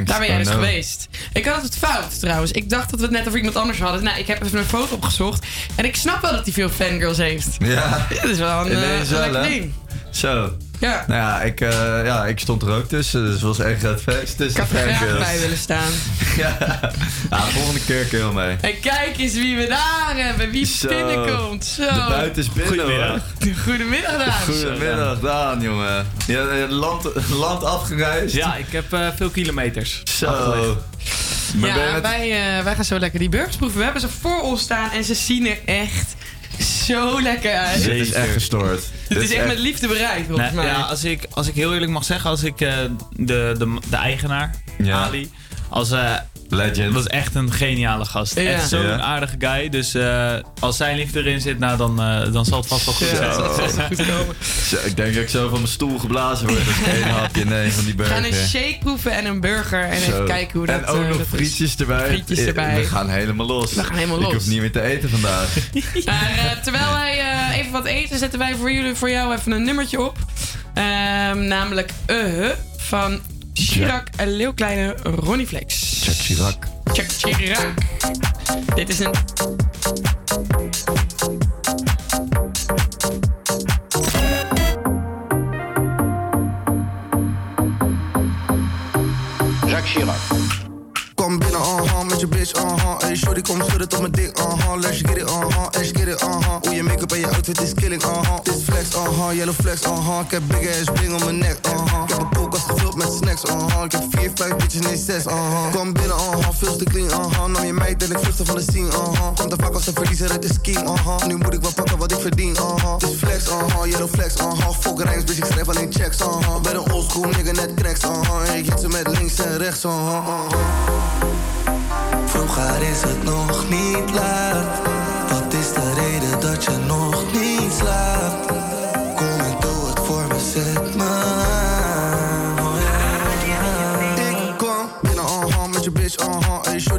Blank. Daar ben jij dus Oh, no. geweest. Ik had het fout trouwens. Ik dacht dat we het net over iemand anders hadden. Nou, ik heb even een foto opgezocht. En ik snap wel dat hij veel fangirls heeft. Ja. Dit is wel een, Ineens een wel, lekker hè? ding. Zo. Ja. Nou ja ik, eh, ja, ik stond er ook tussen, dus het was echt het feest Ik tussen had er graag bij willen staan. ja. ja, volgende keer heel mee. En kijk eens wie we daar hebben. Wie Zo. binnenkomt. Zo. De buiten is binnen Goedemiddag. Goedemiddag Daan. Goedemiddag, Daan, jongen. Je hebt land, land afgereisd. Ja, ik heb eh, veel kilometers. Zo. afgelegd. Maar Ja, met- wij, eh, wij gaan zo lekker die burgers proeven. We hebben ze voor ons staan en ze zien er echt zo lekker uit. Dit is echt gestoord. Het is echt met liefde bereid, volgens Nee, mij. ja, als, ik, als ik heel eerlijk mag zeggen, als ik eh, de, de, de eigenaar, Ja. Ali, als, eh Legend. was echt een geniale gast. Ja. Echt zo'n Ja. aardige guy. Dus eh, als zijn liefde erin zit, nou, dan, eh, dan zal het vast wel goed zijn. dat zal vast wel goed komen. Zo, ik denk dat ik zo van mijn stoel geblazen word als ik één hapje neem van die We gaan burger. een shake proeven en een burger. En Zo. even kijken hoe dat, En ook eh, nog frietjes erbij. Frietjes erbij. We gaan helemaal los. We gaan helemaal Ik los. hoef niet meer te eten vandaag. Maar eh, terwijl wij eh, even wat eten, zetten wij voor, jullie, voor jou even een nummertje op. Ehm, namelijk Uh van Chirac en Leeuwkleine Ronnie Flex. Check Chirac. Check Chirac. Dit is een... Jacques Chirac. Met je bitch, uh-huh. Hey, shorty, kom schudden tot mijn dik, uh-huh. Let's get it, uh-huh, let's get it, uh-huh. Hoe je make-up en je outfit is killing, uh-huh. Dit flex, uh-huh, yellow flex, uh-huh. Ik heb big ass bling om mijn nek, uh-huh. Ik heb een koelkast gevuld met snacks, uh-huh. Ik heb vier, vijf bitches, nee zes, uh-huh. Kom binnen, uh-huh, veel te clean, uh-huh. Nam je meid en ik vluchtte van de scene, uh-huh. Komt te vaak als een verliezer, het is king, uh-huh. Nu moet ik wel pakken wat ik verdien, uh-huh. Dit flex, uh-huh, yellow flex, uh-huh. Fuck rijms, bitch, ik schrijf alleen checks, uh-huh. Ben een oldschool nigga, net cracks, uh-huh. Ik hit ze met links en rechts, uh-huh. uh-huh. Vroeger is het nog niet laat. Wat is de reden dat je nog niet slaapt?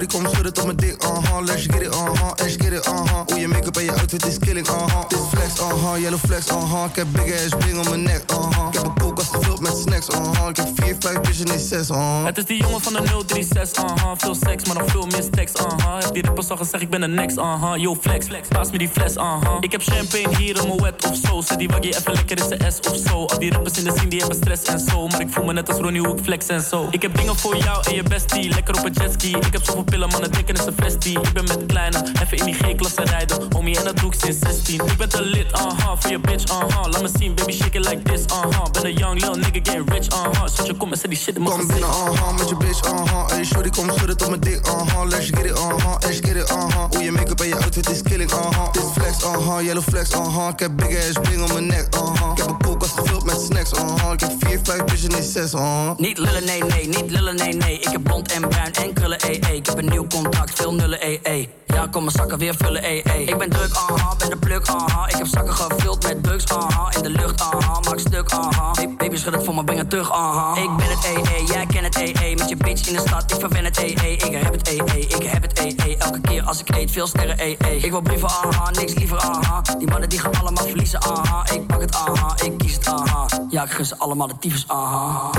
Shorty, kom schudden tot mijn dik, uh-huh. Let's get it, uh-huh, let's get it, uh-huh. Hoe je make-up en je outfit is killing, uh-huh. Dit flex, uh-huh, yellow flex, uh-huh. Ik heb big ass bling om mijn nek, uh-huh. Ik heb een koelkast gevuld met snacks, uh-huh. Ik heb vier, vijf bitches, nee zes, uh-huh. Het is die jongen van de 036, uh-huh. Veel seks, maar nog veel meer stacks, uh-huh. Heb die rappers al gezegd, ik ben de next, uh-huh. Yo, flex, flex, paas me die fles, uh-huh. Ik heb champagne hier in mijn wet of zo. Zet die waggie even lekker in zijn S of zo. Al die rappers in de scene, die hebben stress en zo. Maar ik voel me net als Ronnie, hoe ik flex en zo. Ik heb dingen voor jou en je bestie, lekker op een jetski. Ik heb zoveel pillen, man, het dikken is een vestie. Ik ben met de kleine, even in die G-klasse rijden. Homie, en dat doe ik sinds 16. Ik ben te lit, uh-huh, voor je bitch, uh-huh. Laat me zien, baby, shake it like this, uh-huh. Ben een young lil nigga, get rich, uh-huh. Zet je kom en zet die shit in mijn Kom binnen, uh-huh, met je bitch, uh-huh. Hey, shorty, kom schudden tot mijn dik, uh-huh. Let's get it, uh-huh, let's get it, uh-huh. Hoe je make-up en je outfit is killing, uh-huh. Dit is flex, uh-huh, yellow flex, uh-huh. Ik heb big ass bling om mijn nek, uh-huh. Ik heb een koelkast gevuld met snacks, uh-huh. Ik heb vier, vijf bitches, nee zes, uh-huh. Niet lullen, nee, nee, niet lullen, nee, nee. Ik heb blond en bruin en krullen, ee, ee. Ik heb een nieuw contract, veel nullen, ee, ee. Ja, kom mijn zakken weer vullen, ee, ee. Ik ben druk, aha, ben de pluk, aha. Ik heb zakken gevuld met drugs, aha. In de lucht, aha, maak stuk, aha. Hey, baby, schud het voor me, breng het terug, aha. Ik ben het, ee, ee, jij kent het, ee, ee. Met je bitch in de stad, ik verwen het, ee, ee. Ik heb het, ee, ee, ik heb het, ee. Elke keer als ik eet, veel sterren, ee, ee. Ik wil brieven, aha, niks liever, aha. Die mannen die gaan allemaal verliezen, aha. Ik pak het, aha, ik kies het, aha. Ja, ik gun ze allemaal de tyfus, aha.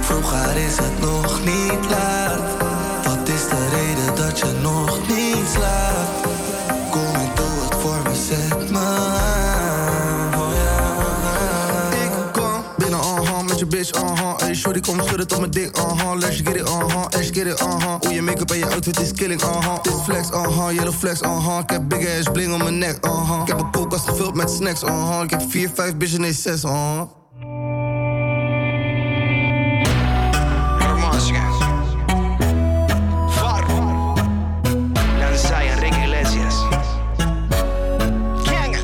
Vroeger is het nog niet laat. Wat is de reden dat je nog niet slaapt? Kom en doe het voor me, zet me aan. Oh. Ik kom binnen, uh-huh, met je bitch, uh-huh shorty kom schudden tot mijn ding, uh-huh. Let's get it, uh-huh, let's get it, uh-huh. Oeh, je make-up en je outfit is killing, uh-huh. Dit flex, uh-huh, yellow flex, uh-huh. Ik heb big ass bling om mijn nek, uh-huh. Ik heb een koelkast gevuld met snacks, uh-huh. Ik heb 4, 5 bitches, nee 6, uh-huh.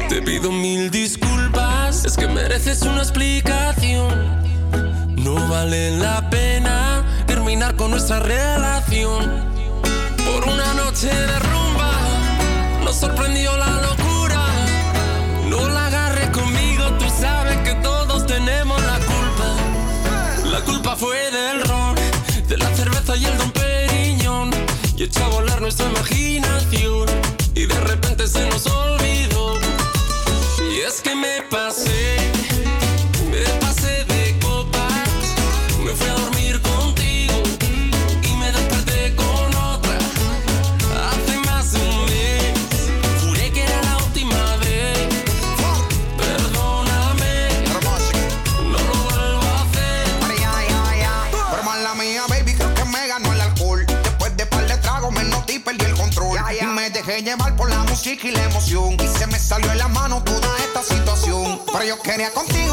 Te pido mil disculpas, es que mereces una explicación. Vale la pena terminar con nuestra relación. Por una noche de rumba nos sorprendió la locura. No la agarres conmigo, tú sabes que todos tenemos la culpa. La culpa fue del ron, de la cerveza y el don Periñón. Y echó a volar nuestra imaginación. Y de repente se nos olvidó. Quería contigo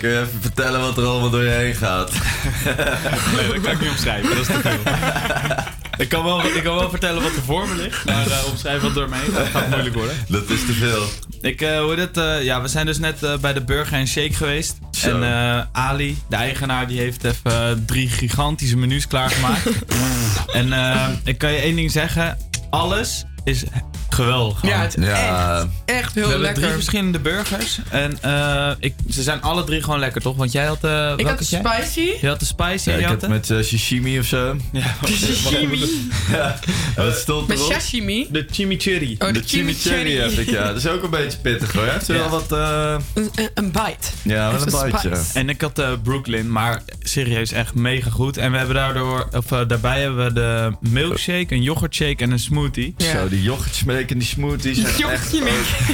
Daar kun je even vertellen wat er allemaal door je heen gaat. Nee, dat kan ik niet omschrijven. Dat is te veel. Ik kan, wel, ik kan wel vertellen wat er voor me ligt, maar eh, omschrijven wat door me heen gaat, gaat moeilijk worden. Dat is te veel. Ik, eh, hoe dit, eh, ja, we zijn dus net bij de Burger en Shake geweest. Zo. En eh, Ali, de eigenaar, die heeft even drie gigantische menus klaargemaakt. en eh, ik kan je één ding zeggen. Alles is geweldig. Ja, het is Ja. echt, echt heel we hebben lekker. drie verschillende burgers. En eh, ik, ze zijn alle drie gewoon lekker, toch? Want jij had... eh welke Ik had de jij? spicy. Je had de spicy Ja, ik je had met eh, shishimi of zo. Ja, Sashimi. Ja, wat stond Met sashimi. De chimichurri. Oh, de de chimichurri heb ik, ja. Dat is ook een beetje pittig hoor. Heeft Ja. wel wat... eh, Een, een- bite. ja, wel een spice. En ik had Brooklyn, maar serieus echt mega goed. En we hebben daardoor, of daarbij hebben we de milkshake, een yoghurtshake en een smoothie. Ja. Zo, die yoghurtsmeek en die smoothies zijn echt...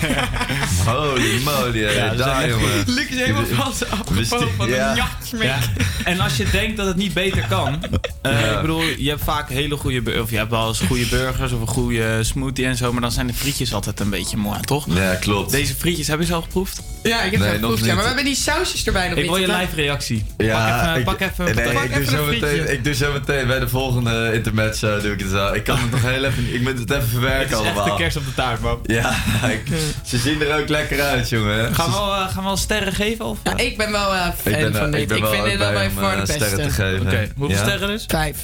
Holy moly, Ja, ja, ze daar jongen. Luc is helemaal afgevallen sti- van ja. een jachtsmeek. Ja. En als je denkt dat het niet beter kan. eh, Ja. Ik bedoel, je hebt vaak hele goede Of je hebt wel eens goede burgers of een goede smoothie en zo. Maar dan zijn de frietjes altijd een beetje mooi, toch? Ja, klopt. Deze frietjes, heb je ze al geproefd? Ja, ik heb Nee, het nog geproefd. Ja, maar we hebben die sausjes erbij nog Ik wil je live reactie. Ja, pak even, ik, pak even, nee, pak ik, even doe zo meteen, ik doe zo meteen bij de volgende intermezzo doe ik het zo. Ik kan het nog heel even, ik moet het even Het verwerken is echt allemaal. de kerst op de taart, man. Ja, ik- ze zien er ook lekker uit, jongen. Gaan we wel, eh, gaan we wel sterren geven? Of? Ja, ik ben wel eh, fan ik ben, van dit. ik ben Ik vind dit wel bij voor eh, de beste. sterren te geven. Oké, hoeveel Ja? sterren dus? Vijf.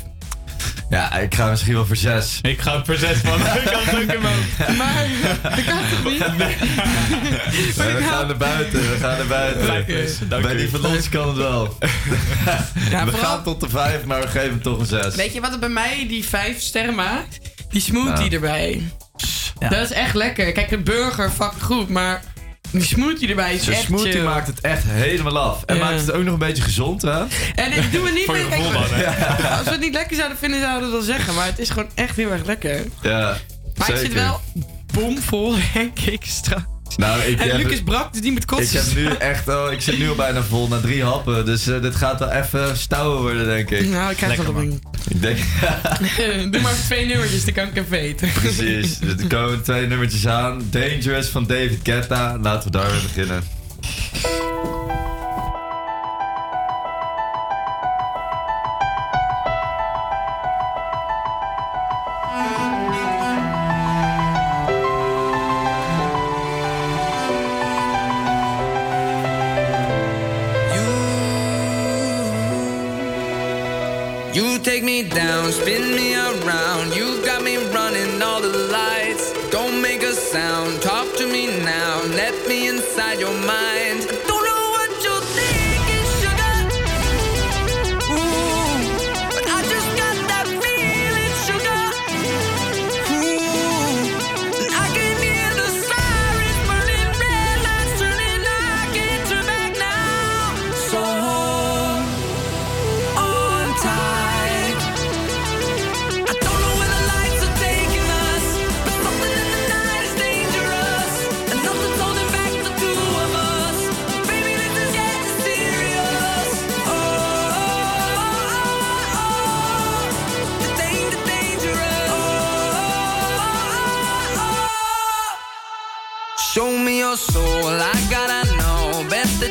Ja, ik ga misschien wel voor zes. Ik ga per zes van. ik kan het ook in mijn. Maar dat kan toch niet? We gaan naar buiten, we gaan naar buiten. Dank Bij u. die van ons kan het wel. Ja, we vooral- gaan tot de vijf, maar we geven toch een zes. Weet je wat het bij mij die vijf sterren maakt? Die smoothie Ja. erbij. Ja. Dat is echt lekker. Kijk, de burger fucking goed, maar die smoothie erbij is Zo'n echt smoothie chill. maakt het echt helemaal af. En Ja. maakt het ook nog een beetje gezond, hè? En dit doen we niet Voor je meer. gevoel Kijk, dan, hè? Als we het niet lekker zouden vinden, zouden we het wel zeggen. Maar het is gewoon echt heel erg lekker. Ja, Maar ik zit wel bomvol, denk ik, straks. Nou, ik en heb- Lucas brak, dus die moet Ik kotsen. heb nu echt al, ik zit nu al bijna vol na drie happen. Dus eh, dit gaat wel even stouwer worden, denk ik. Nou, ik krijg wel een man. Ik denk, Doe maar twee nummertjes, dan kan ik even eten. precies. Er komen twee nummertjes aan. Dangerous van David Guetta. Laten we daar weer beginnen. Take me down, spin me around. You got me running all the lights. Don't make a sound, talk to me now. Let me inside your mind.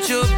Best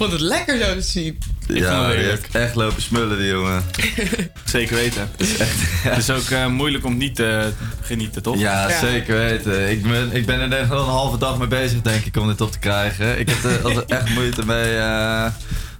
vond het lekker zo te zien. Ja, die heeft echt lopen smullen, die jongen. Zeker weten. Het is ook eh, moeilijk om niet te genieten, toch? Ja, zeker weten. Ik ben, ik ben er denk ik wel een halve dag mee bezig, denk ik, om dit op te krijgen. Ik heb er altijd echt moeite mee. eh,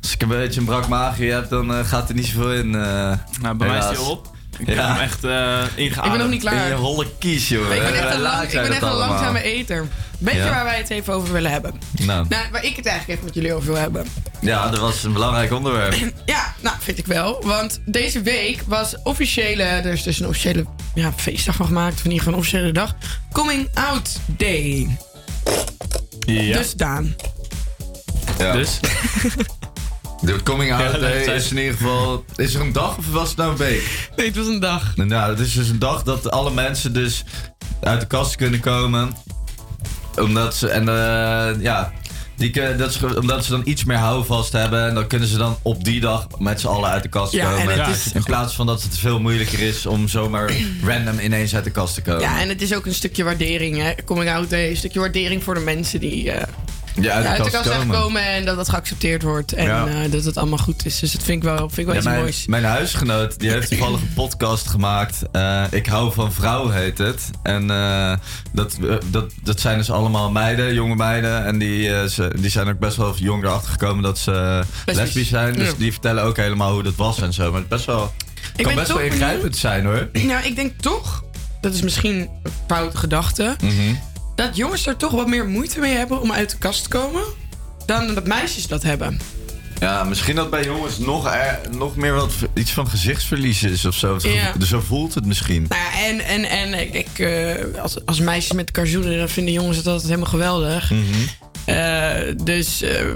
als ik een beetje een brak magie heb, dan eh, gaat er niet zoveel in. eh, Nou, bij mij is die op. Ik heb hem echt eh ingeademd. Ik ben nog niet klaar. In je holle kies. Ik ben echt een, lang, ik ben echt een langzame eter. Weet je Ja. waar wij het even over willen hebben? Nou, Nou, waar ik het eigenlijk echt met jullie over wil hebben. ja, dat was een belangrijk onderwerp. Ja, nou, vind ik wel. Want deze week was officiële... Er is dus een officiële ja, feestdag van gemaakt. Of in ieder geval een officiële dag. Coming Out Day. Ja. Dus Daan. Ja. Dus? De coming out Ja, day is in ieder geval... Is er een dag of was het nou een week? Nee, het was een dag. Nou, het is dus een dag dat alle mensen dus uit de kast kunnen komen. Omdat ze... En eh, ja... Die, dat is, omdat ze dan iets meer houvast hebben. En dan kunnen ze dan op die dag met z'n allen uit de kast Ja, en komen. het is- In plaats van dat het veel moeilijker is om zomaar random ineens uit de kast te komen. Ja, en het is ook een stukje waardering, hè. Coming Out Day. Een stukje waardering voor de mensen die... eh, Ja, uit de uit de kast komen. en dat dat geaccepteerd wordt. En Ja. eh, dat het allemaal goed is. Dus dat vind ik wel, vind ik wel Ja, iets mijn, moois. mijn huisgenoot die heeft toevallig een podcast gemaakt. Eh, ik hou van vrouw heet het. En eh, dat, dat, dat zijn dus allemaal meiden, jonge meiden. En die, ze, die zijn ook best wel jong erachter gekomen dat ze Lesbisch. lesbisch zijn. Dus Ja. die vertellen ook helemaal hoe dat was en zo. Maar het best wel, ben kan best wel ingrijpend zijn hoor. Nou, ik denk toch, dat is misschien een foute gedachte, Mhm. Dat jongens er toch wat meer moeite mee hebben om uit de kast te komen dan dat meisjes dat hebben. Ja, misschien dat bij jongens nog, er, nog meer wat iets van gezichtsverlies is of zo. Ja. Zo voelt het misschien. Nou ja, en, en, en ik, ik, eh, als, als meisjes met karzoenen, dan vinden jongens het altijd helemaal geweldig. Mhm. Eh, dus... eh,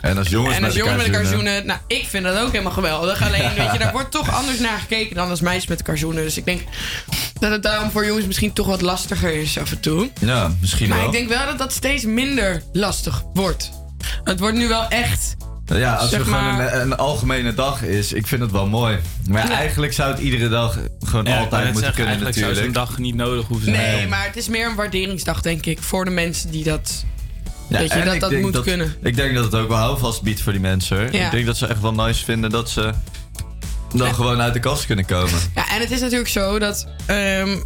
En als jongens en als met jongens met de karzoenen- nou, ik vind dat ook helemaal geweldig. Alleen, weet je, daar wordt toch anders naar gekeken dan als meisjes met de karzoenen. Dus ik denk dat het daarom voor jongens misschien toch wat lastiger is af en toe. Ja, misschien Maar wel. ik denk wel dat dat steeds minder lastig wordt. Het wordt nu wel echt. Ja, als Zeg er gewoon maar- een, een algemene dag is, ik vind het wel mooi. Maar ja, eigenlijk zou het iedere dag gewoon Ja, altijd moeten zeggen, kunnen eigenlijk zou natuurlijk. zo'n dag niet nodig hoeven te Nee, zijn. maar het is meer een waarderingsdag, denk ik. Voor de mensen die dat. Ja, weet je, dat ik dat moet kunnen. Ik denk dat het ook wel houvast biedt voor die mensen. Ja. Ik denk dat ze echt wel nice vinden dat ze dan gewoon uit de kast kunnen komen. Ja, en het is natuurlijk zo dat. ehm,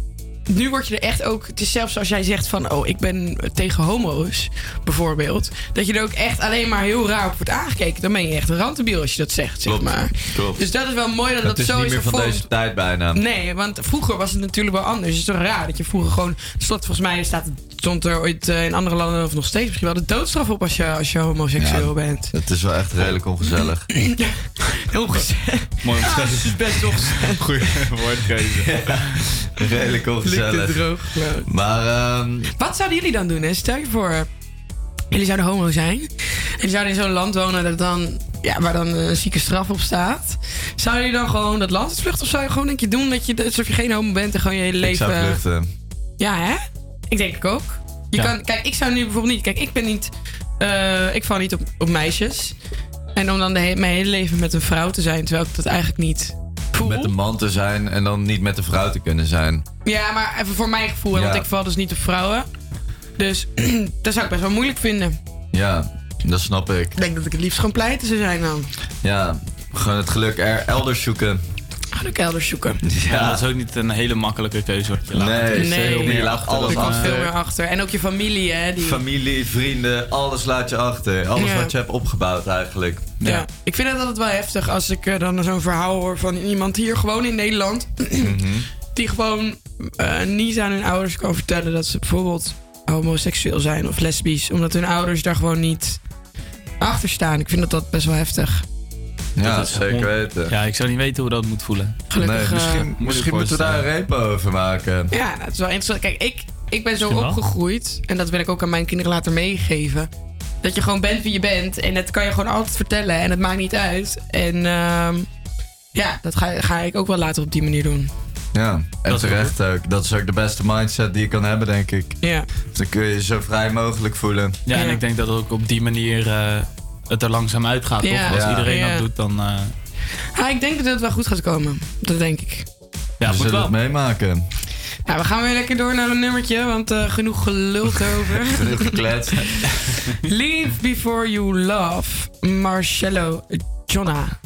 nu word je er echt ook. Het is zelfs als jij zegt van. Oh, ik ben tegen homo's, bijvoorbeeld. Dat je er ook echt alleen maar heel raar op wordt aangekeken. Dan ben je echt een rantebiel als je dat zegt, zeg Klopt, maar. klopt. Dus dat is wel mooi dat het dat is zo niet is meer van deze tijd bijna. Nee, want vroeger was het natuurlijk wel anders. Het is toch raar dat je vroeger gewoon... Slot, volgens mij staat, stond er ooit eh, in andere landen... of nog steeds misschien wel de doodstraf op als je, als je homoseksueel Ja, bent. Het is wel echt redelijk ongezellig. Heel gezellig. Mooi Ja, het is best ongezellig. Goeie woordkeuze. redelijk ongezellig. Het droog. Maar ehm, Wat zouden jullie dan doen? Hè? Stel je voor... Jullie zouden homo zijn. En jullie zouden in zo'n land wonen dat dan, ja, waar dan een zieke straf op staat. Zou je dan gewoon dat land vluchten? Of zou je gewoon denk je doen dat je, alsof je geen homo bent en gewoon je hele ik leven... zou vluchten. Ja, hè? Ik denk ik ook. Je Ja. kan, kijk, ik zou nu bijvoorbeeld niet. Kijk, ik ben niet. eh, ik val niet op, op meisjes. En om dan de he- mijn hele leven met een vrouw te zijn, terwijl ik dat eigenlijk niet Met een man te zijn en dan niet met een vrouw te kunnen zijn. Ja, maar even voor mijn gevoel, hè, Ja. want ik val dus niet op vrouwen. Dus dat zou ik best wel moeilijk vinden. Ja, dat snap ik. Ik denk dat ik het liefst gewoon pleiten zou zijn dan. Ja, gewoon het geluk er elders zoeken. Geluk elders zoeken. Ja, dat is ook niet een hele makkelijke keuze. Wat je laat. Nee, meer Je laat achter alles Er eh, veel meer achter. En ook je familie, hè? Die... Familie, vrienden, alles laat je achter. Alles Ja. wat je hebt opgebouwd eigenlijk. Ja. Ik vind het altijd wel heftig als ik eh, dan zo'n verhaal hoor van iemand hier gewoon in Nederland. Mhm. die gewoon eh, niet aan hun ouders kan vertellen dat ze bijvoorbeeld homoseksueel zijn of lesbisch. Omdat hun ouders daar gewoon niet achter staan. Ik vind dat dat best wel heftig. Ja, Dat is zeker on- weten. Ja, ik zou niet weten hoe dat moet voelen. Gelukkig, nee, eh, misschien, misschien moeten we daar een repo over maken. Ja, nou, het is wel interessant. Kijk, ik, ik ben zo opgegroeid. En dat wil ik ook aan mijn kinderen laten meegeven. Dat je gewoon bent wie je bent. En dat kan je gewoon altijd vertellen. En het maakt niet uit. En ehm, ja, dat ga, ga ik ook wel later op die manier doen. Ja, en Dat terecht ook. Dat is ook de beste mindset die je kan hebben, denk ik. Ja. Dan kun je je zo vrij mogelijk voelen. Ja, en ik denk dat ook op die manier eh, het er langzaam uit gaat. Als iedereen dat doet, dan. Ja, ik denk dat het wel goed gaat komen. Dat denk ik. Ja, we zullen het meemaken. We gaan weer lekker door naar een nummertje, want eh, genoeg gelul over. genoeg gekletst. Leave Before You Love, Marcello Jonna.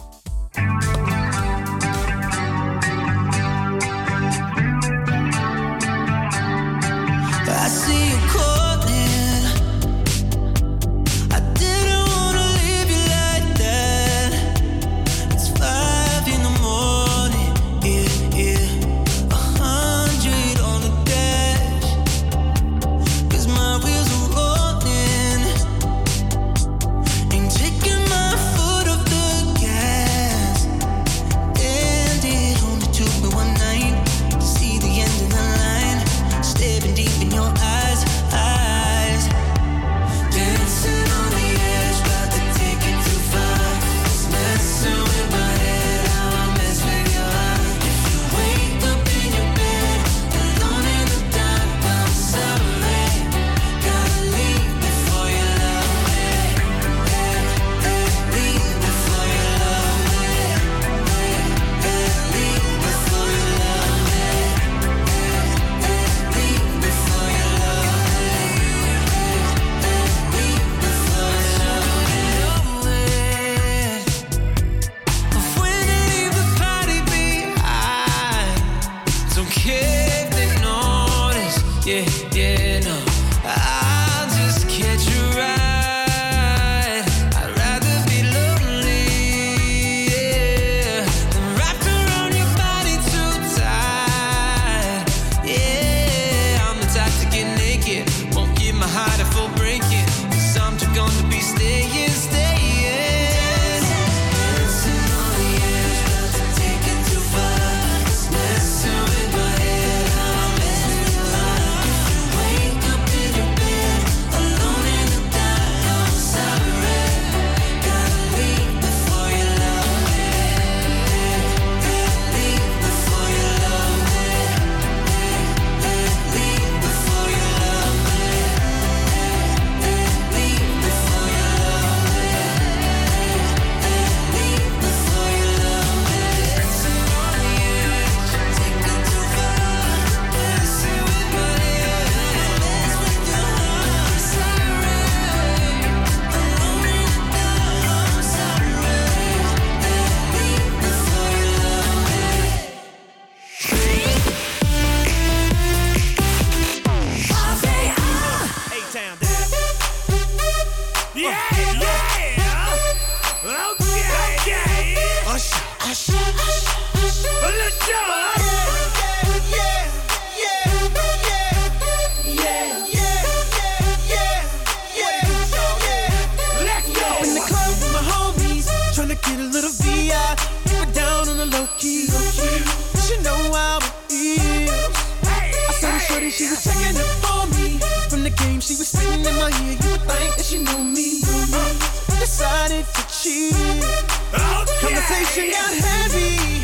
she was spitting in my ear, you would think that she knew me. Decided to cheat. Oh, Conversation got heavy.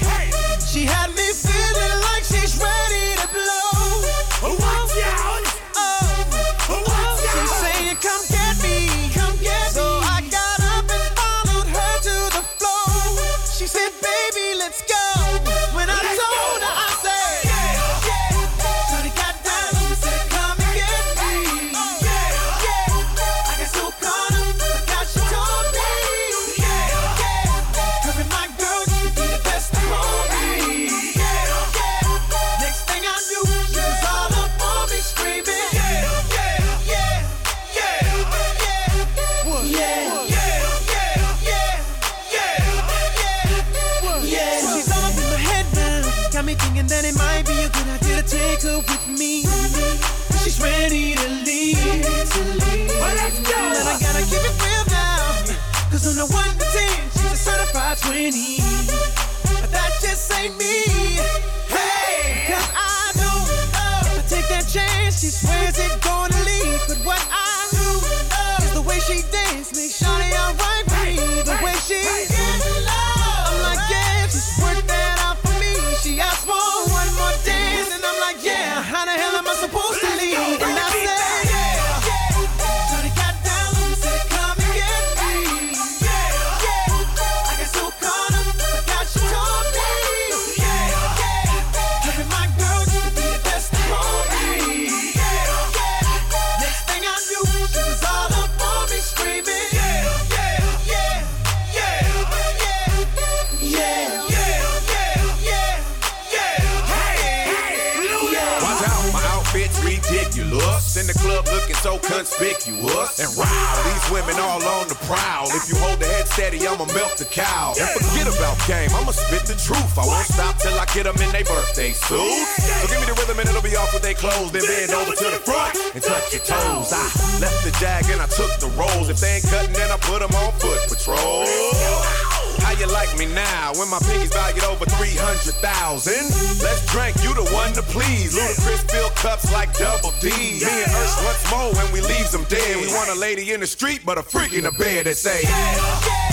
I'ma milk the cow. And forget about game, I'ma spit the truth. I won't stop till I get them in their birthday suit. So give me the rhythm and it'll be off with their clothes. Then bend over to the front and touch your toes. I left the jag and I took the rolls. If they ain't cutting, then I put them on foot patrol. How you like me now when my pinkies valued over 300,000? Let's drink, you the one to please. Ludacris fill cups like double D. Me and Ursh once more when we leave them dead. We want a lady in the street, but a freak in the bed that say, yeah.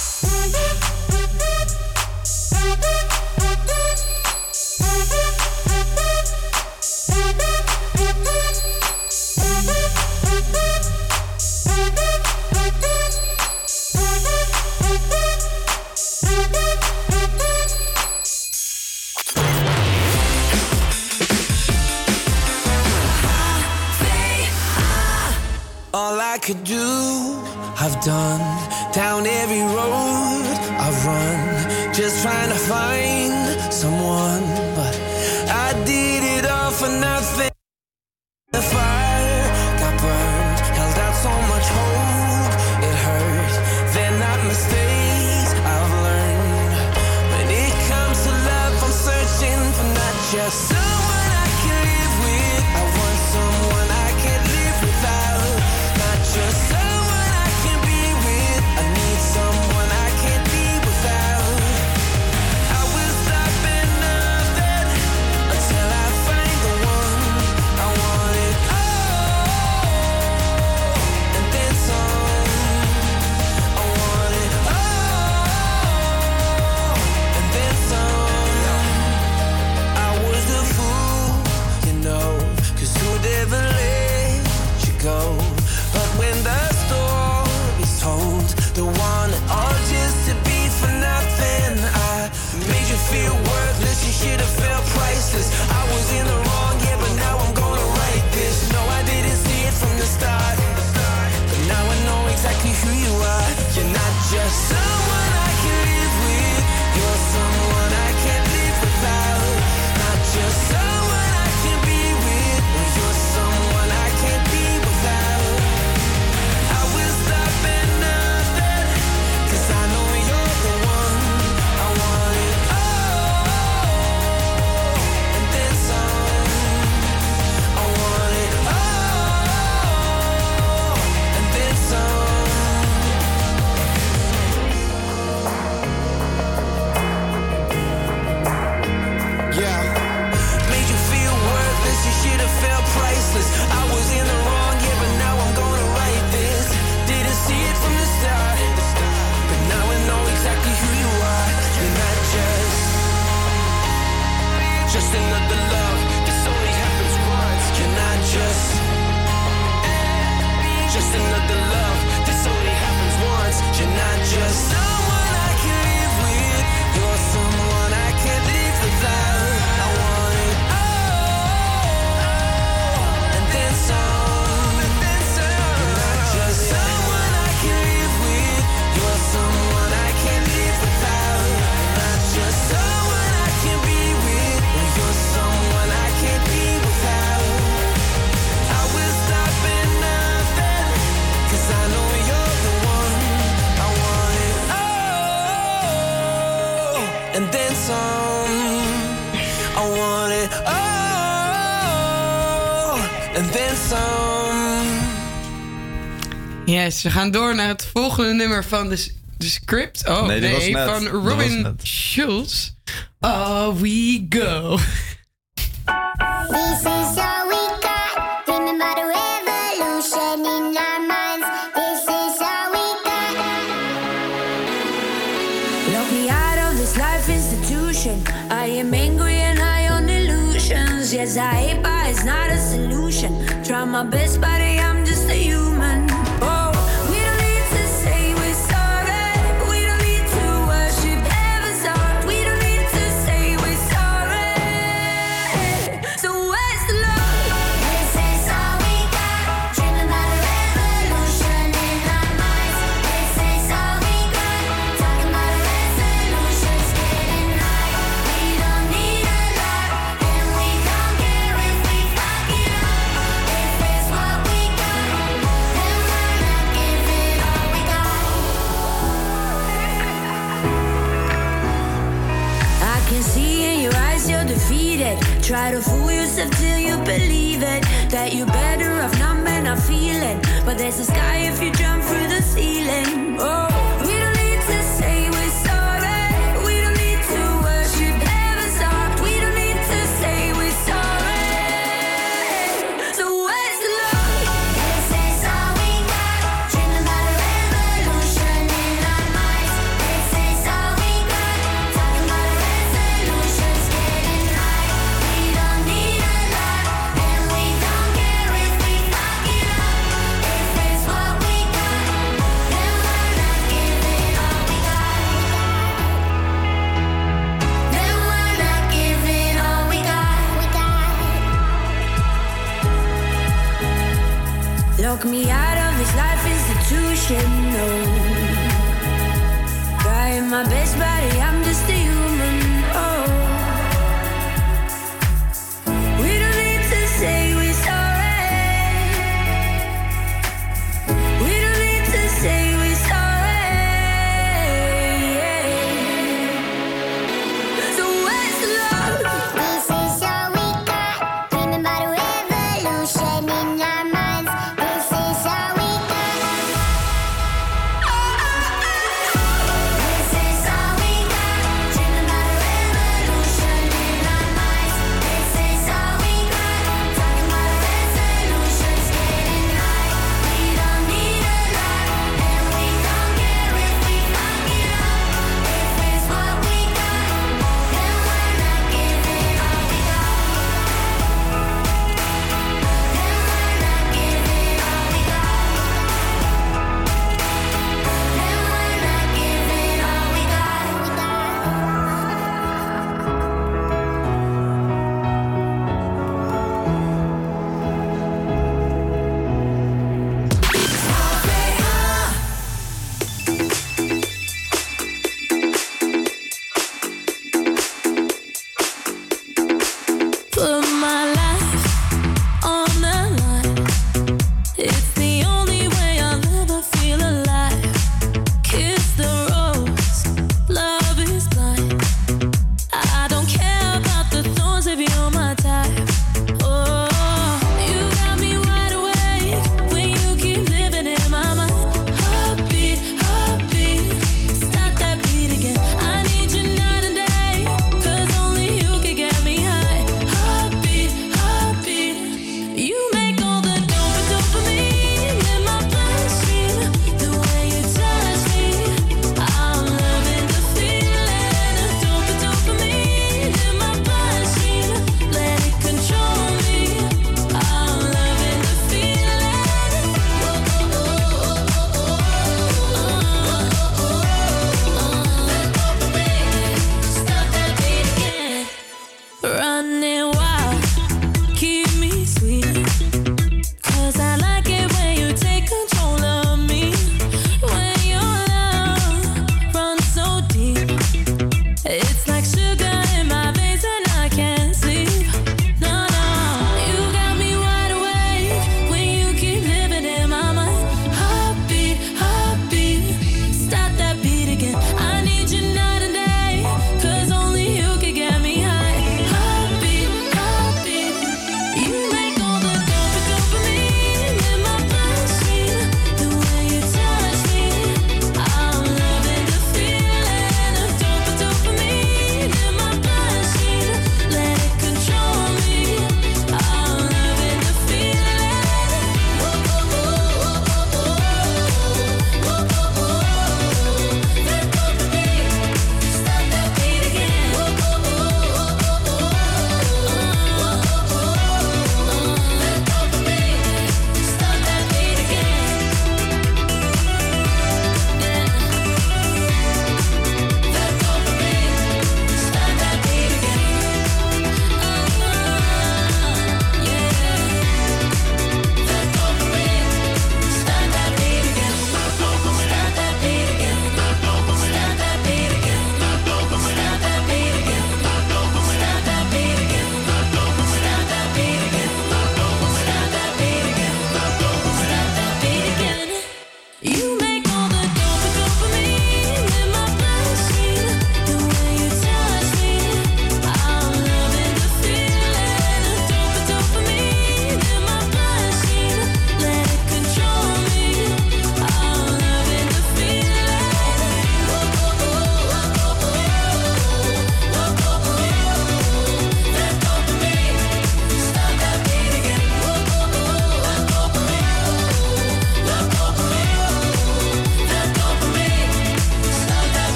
could do, I've done. Down every road I've run, just trying to find. Yes, we gaan door naar het volgende nummer van de, script. Oh, nee, nee van Robin Schulz. Oh, we go. This is all we got. Remember the revolution in our minds. This is all we got. Lock me out of this life institution. I am angry and high on illusions. Yes, I hate, not a solution. Try my best, but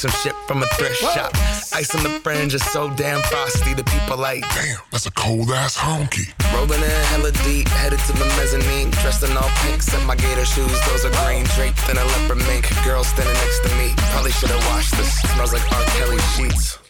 some shit from a thrift shop. Ice on the fringe is so damn frosty. The people like, damn, that's a cold ass honky. Rolling in hella deep, headed to the mezzanine. Dressed in all pink, set my gator shoes. Those are green, draped in a leopard mink. Girl standing next to me. Probably should have washed this. Smells like R. Kelly sheets.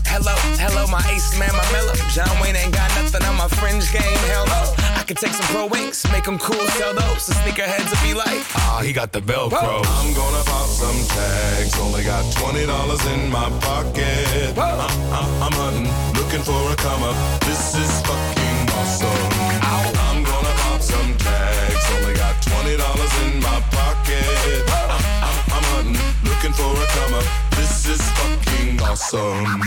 Hello, hello, my ace man, my mellow. John Wayne ain't got nothing on my fringe game. Hell no. I could take some pro wings, make them cool, sell those. The sneakerheads will be like, ah, he got the Velcro. I'm gonna pop some tags. Only got twenty dollars in my pocket. I'm, I'm, I'm hunting, looking for a come up. This is fucking awesome. Only got twenty dollars in my pocket. I'm, I'm, I'm hunting, looking for a come up. This is fucking awesome.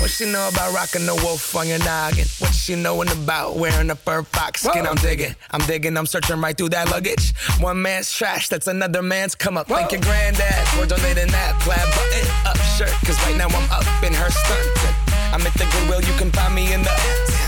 What she know about rocking the wolf on your noggin? What she knowin' about wearing a fur fox skin? I'm digging, I'm digging, I'm searching right through that luggage. One man's trash, that's another man's come up. Thank your granddad for donating that plaid button up shirt. Cause right now I'm up in her skirt. I'm at the Goodwill, you can find me in the.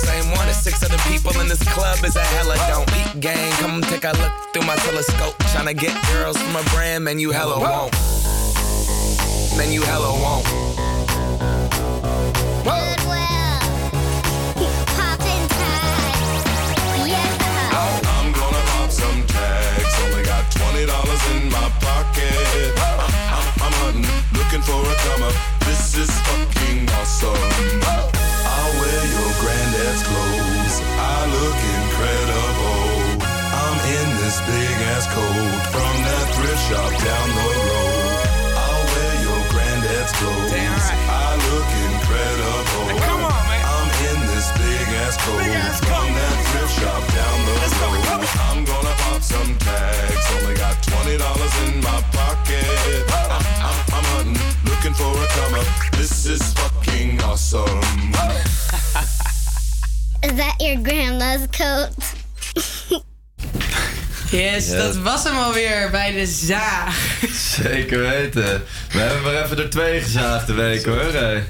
same one as six other people in this club is a hella don't eat gang. Come take a look through my telescope. Tryna get girls from a brand, man, you hella won't. Man, you hella won't. I'm gonna pop some tags. Only got twenty dollars in my pocket. I'm, I'm, I'm hunting, looking for a come up. This is fucking awesome. I'll wear your granddad's clothes. I look incredible. I'm in this big ass coat from that thrift shop down the road. I'll wear your granddad's clothes. I look incredible. come on, man. I'm in this big ass coat from that thrift shop down the road. I'm gonna pop some tags. Only got twenty dollars in my pocket. Up. This is fucking awesome. Is that your grandma's coat? Yes, Ja. dat was hem alweer bij de zaag. Zeker weten. We hebben maar even er twee gezaagd de week hoor. hey.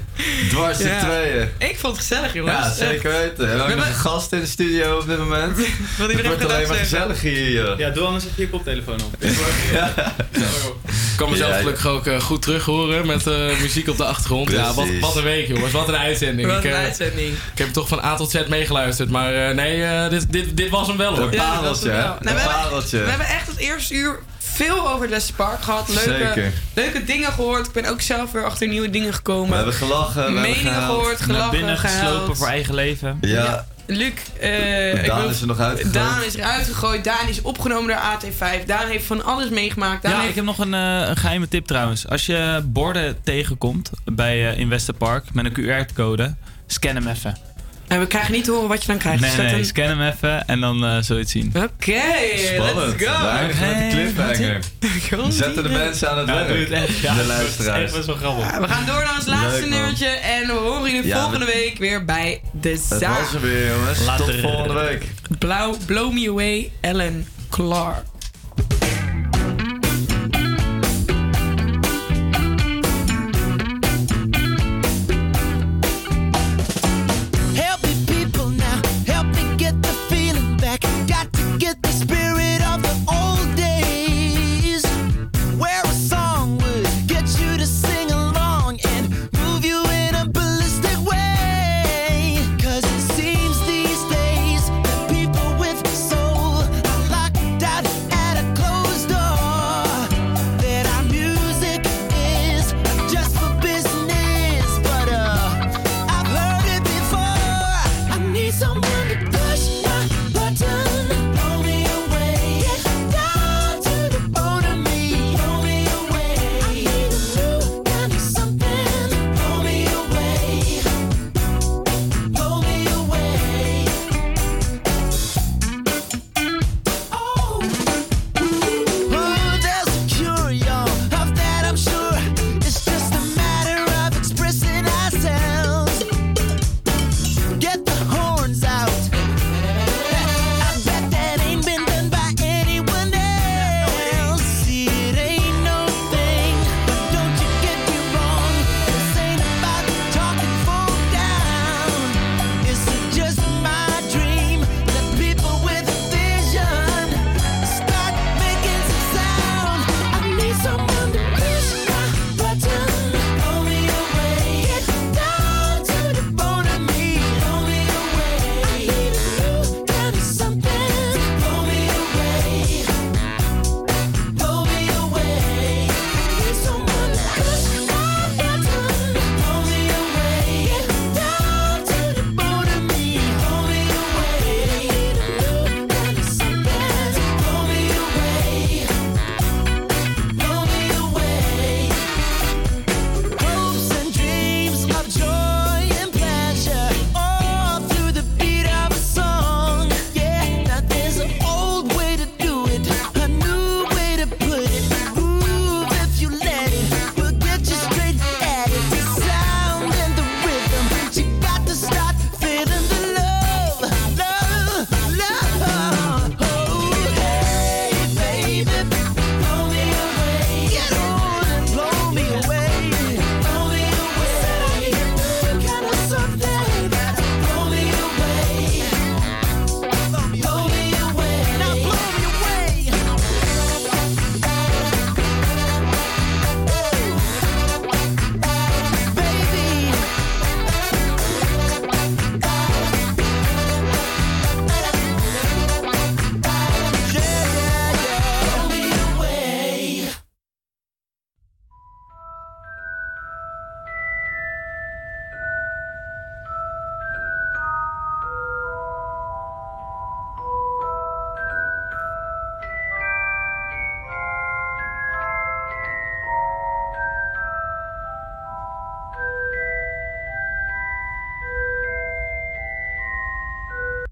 Dwars de Ja. tweeën. Ik vond het gezellig, jongens. Ja, zeker weten. We hebben ook nog een gast in de studio op dit moment. Wil Het iedereen wordt alleen maar gezellig hier. joh. Ja, doe anders even je koptelefoon op. Ik kan mezelf Ja, gelukkig ook eh, goed terug horen met eh, muziek op de achtergrond. Ja, wat, wat een week jongens, wat een uitzending. Wat ik, een eh, uitzending. ik heb toch van A tot Z meegeluisterd, maar eh, nee, eh, dit, dit, dit was hem wel hoor. Een pareltje, hè? Nou, we, Een hebben, pareltje. we hebben echt het eerste uur veel over het Leicester Park gehad. Leuke, Zeker. leuke dingen gehoord. Ik ben ook zelf weer achter nieuwe dingen gekomen. We hebben gelachen, we hebben Meningen gehuild. gehoord, Naar gelachen, binnen geslopen voor eigen leven. Ja. Luc, eh, ik Daan wil- is er nog uitgegooid. Daan is eruit gegooid. Daan is opgenomen door AT5. Daan heeft van alles meegemaakt. Daan Ja, heeft ik heb nog een, eh, een geheime tip trouwens. Als je borden tegenkomt bij eh in Westerpark met een QR-code, scan hem even. En we krijgen niet te horen wat je dan krijgt. Nee, dat nee, een- scan hem even en dan eh zul je het zien. Oké, let's go. Daar we met de cliffhanger. Zetten de mensen aan het Ja, werk. het echt. Ja, de dat is luisteraars. echt best wel grappig. Ja, we gaan door naar ons laatste nummertje. En we horen jullie Ja, volgende we- week weer bij De Zaak. was er weer, jongens. Later. Tot volgende week. Blauw, Blow Me Away, Ellen Clark.